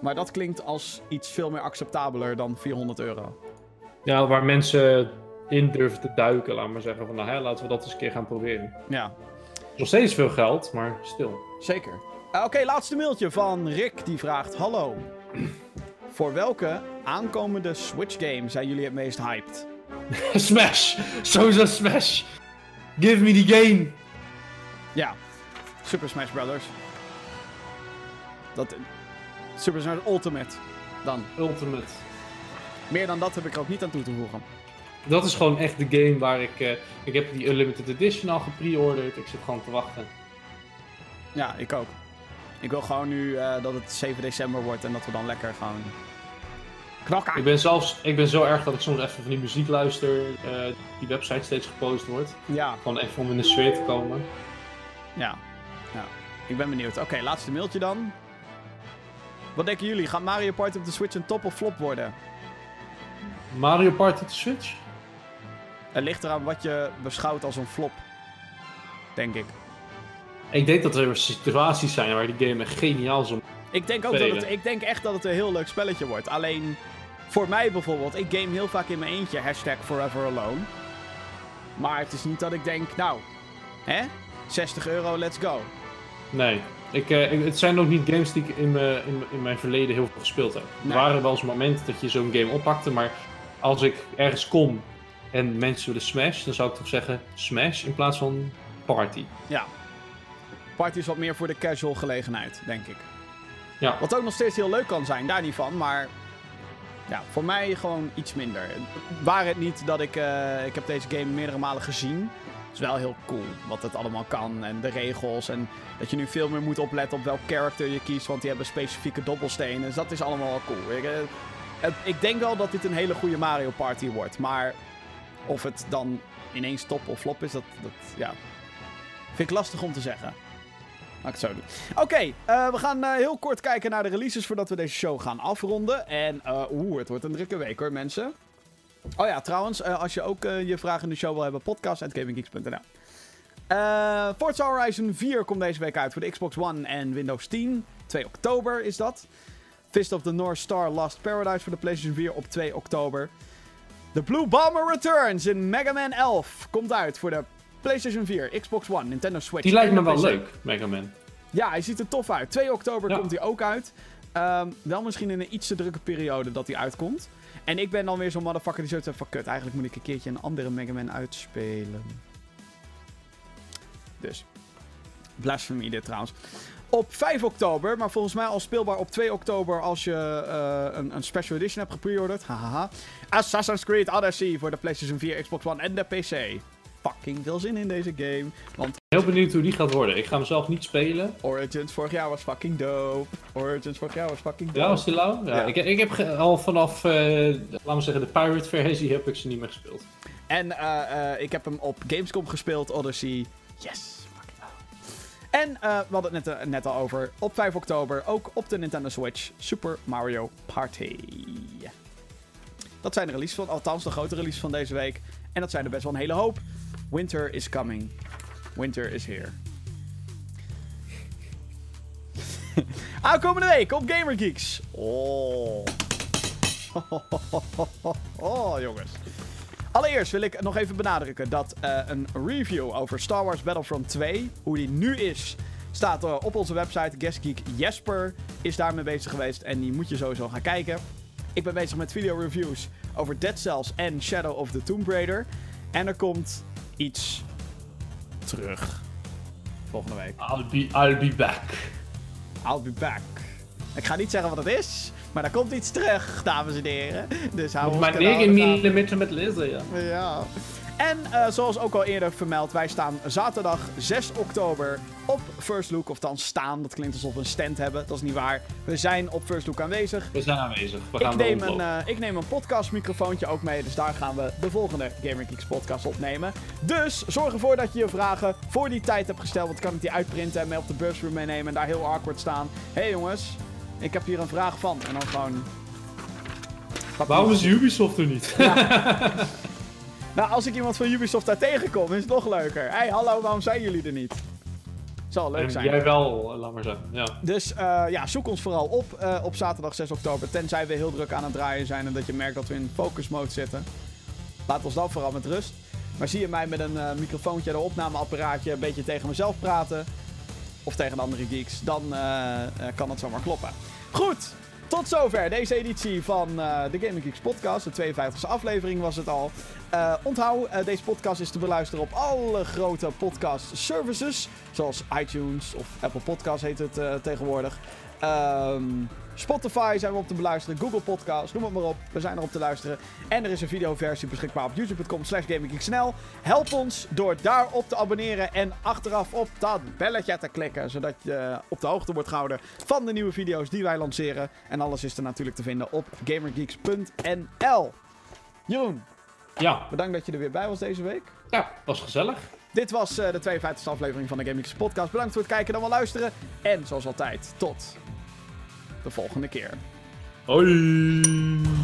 Maar dat klinkt als iets veel meer acceptabeler dan 400 euro. Ja, waar mensen in durven te duiken, laat maar zeggen. Van, nou, hè, laten we dat eens een keer gaan proberen. Ja, Nog steeds veel geld, maar stil. zeker. Eh, Oké, laatste mailtje van Rick. Die vraagt: Hallo. Voor welke aankomende Switch game zijn jullie het meest hyped? Smash! Sowieso Smash! Give me the game! Ja, Super Smash Brothers. Dat, Super Smash Ultimate. Dan. Ultimate. Meer dan dat heb ik er ook niet aan toe te voegen. Dat is gewoon echt de game waar ik... eh, ik heb die Unlimited Edition al gepreorderd. Ik zit gewoon te wachten. Ja, ik ook. Ik wil gewoon nu eh, dat het 7 december wordt en dat we dan lekker gewoon knokken. Ik ben zelfs... Ik ben zo erg dat ik soms even van die muziek luister. eh, die website steeds gepost wordt. Ja, Gewoon even om in de sfeer te komen. ja, ja. Ik ben benieuwd. Oké, laatste mailtje dan. Wat denken jullie? Gaat Mario Party op de Switch een top of flop worden? Mario Party de Switch? Het ligt eraan wat je beschouwt als een flop. Denk ik. Ik denk dat er situaties zijn waar die game geniaal is om... Ik denk ook dat het, ik denk echt dat het een heel leuk spelletje wordt. Alleen voor mij bijvoorbeeld, ik game heel vaak in mijn eentje. Hashtag Forever Alone. Maar het is niet dat ik denk, nou, hè? 60 euro, let's go. Nee. Ik, eh, ik- het zijn ook niet games die ik in, mijn- in, in mijn verleden heel veel gespeeld heb. Nee. Er waren wel eens momenten dat je zo'n game oppakte, maar als ik ergens kom en mensen willen Smash, dan zou ik toch zeggen Smash in plaats van Party. Ja. Party is wat meer voor de casual gelegenheid, denk ik. Ja. Wat ook nog steeds heel leuk kan zijn, daar niet van, maar... Ja, voor mij gewoon iets minder. Waar het niet dat ik... eh, ik heb deze game meerdere malen gezien. Het is wel heel cool wat het allemaal kan en de regels. En dat je nu veel meer moet opletten op welk character je kiest, want die hebben specifieke dobbelstenen. Dus dat is allemaal wel cool. Ik, eh, ik denk wel dat dit een hele goede Mario Party wordt. Maar of het dan ineens top of flop is, dat, dat ja, vind ik lastig om te zeggen. Laat ik het zo doen. Oké, eh, we gaan eh, heel kort kijken naar de releases voordat we deze show gaan afronden. En eh, oeh, het wordt een drukke week hoor, mensen. Oh ja, trouwens, als je ook je vragen in de show wil hebben, podcast.gaminggeeks.nl. Eh Forza Horizon 4 komt deze week uit voor de Xbox One en Windows 10. 2 oktober is dat. Fist of the North Star Lost Paradise voor de PlayStation 4 op 2 oktober. The Blue Bomber Returns in Mega Man 11 komt uit voor de PlayStation 4, Xbox One, Nintendo Switch. Die lijkt me wel PC. leuk, Mega Man. Ja, hij ziet er tof uit. 2 oktober Ja. komt hij ook uit. Ehm, wel misschien in een iets te drukke periode dat hij uitkomt. En ik ben dan weer zo'n motherfucker die zoiets heeft van... Kut, eigenlijk moet ik een keertje een andere Mega Man uitspelen. Dus. Blasphemy dit trouwens. Op 5 oktober, maar volgens mij al speelbaar op 2 oktober als je eh, een, een special edition hebt gepreorderd. Hahaha. Assassin's Creed Odyssey voor de PlayStation 4, Xbox One en de PC. Fucking veel zin in deze game. Want Heel benieuwd hoe die gaat worden. Ik ga hem zelf niet spelen. Origins vorig jaar was fucking dope. Origins vorig jaar was fucking dope. Ja, was die lauw? Ja, Ja. Ik, ik heb al vanaf, eh, laten we zeggen, de Pirate versie heb ik ze niet meer gespeeld. En eh, ik heb hem op Gamescom gespeeld, Odyssey. Yes. En eh, we hadden het net, eh, net al over. Op 5 oktober, ook op de Nintendo Switch, Super Mario Party. Dat zijn de releases van, althans de grote releases van deze week. En dat zijn er best wel een hele hoop. Winter is coming. Winter is here. Aankomende week op Gamer Geeks. Oh. Oh, jongens. Allereerst wil ik nog even benadrukken dat eh, een review over Star Wars Battlefront 2, hoe die nu is, staat eh, op onze website. Guestgeek Jesper is daarmee bezig geweest en die moet je sowieso gaan kijken. Ik ben bezig met video reviews over Dead Cells en Shadow of the Tomb Raider. En er komt iets terug. Volgende week. I'll be, I'll be back. I'll be back. Ik ga niet zeggen wat het is, maar er komt iets terug, dames en heren. Dus hou Maar kanaal 9 in de gaten. mm met laser, ja. Ja. En eh, zoals ook al eerder vermeld, wij staan zaterdag 6 oktober op First Look. Of dan staan, dat klinkt alsof we een stand hebben. Dat is niet waar. We zijn op First Look aanwezig. We zijn aanwezig. We gaan Ik neem, een, eh, ik neem een podcastmicrofoontje ook mee, dus daar gaan we de volgende Gamer Geeks podcast opnemen. Dus zorg ervoor dat je je vragen voor die tijd hebt gesteld, want kan ik die uitprinten en mee op de busroom meenemen en daar heel awkward staan. Hé hey jongens, ik heb hier een vraag van. En dan gewoon... Waarom is Ubisoft er niet? Nou, als ik iemand van Ubisoft daar tegenkom, is het nog leuker. Hé, hey, hallo, waarom zijn jullie er niet? Zal leuk zijn. jij wel, eh, laat maar zeggen. Ja. Dus eh, ja, zoek ons vooral op eh, op zaterdag 6 oktober. Tenzij we heel druk aan het draaien zijn en dat je merkt dat we in focus mode zitten. Laat ons dan vooral met rust. Maar zie je mij met een microfoontje en een opnameapparaatje een beetje tegen mezelf praten. Of tegen de andere geeks. Dan kan het zomaar kloppen. Goed, tot zover deze editie van eh, de Gaming Geeks podcast. De 52e aflevering was het al. Eh, onthoud, eh, deze podcast is te beluisteren op alle grote podcast services. Zoals iTunes of Apple Podcasts heet het tegenwoordig. Ehm, Spotify zijn we op te beluisteren. Google Podcasts, noem het maar op. We zijn erop te luisteren. En er is een videoversie beschikbaar op youtube.com slash gaminggeeksnl. Help ons door daarop te abonneren en achteraf op dat belletje te klikken. Zodat je op de hoogte wordt gehouden van de nieuwe video's die wij lanceren. En alles is er natuurlijk te vinden op gamergeeks.nl. Jeroen, ja, bedankt dat je er weer bij was deze week. ja, was gezellig. Dit was eh, de 52e aflevering van de Gaming podcast. Bedankt voor het kijken en wel luisteren. En zoals altijd, tot de volgende keer. Hoi.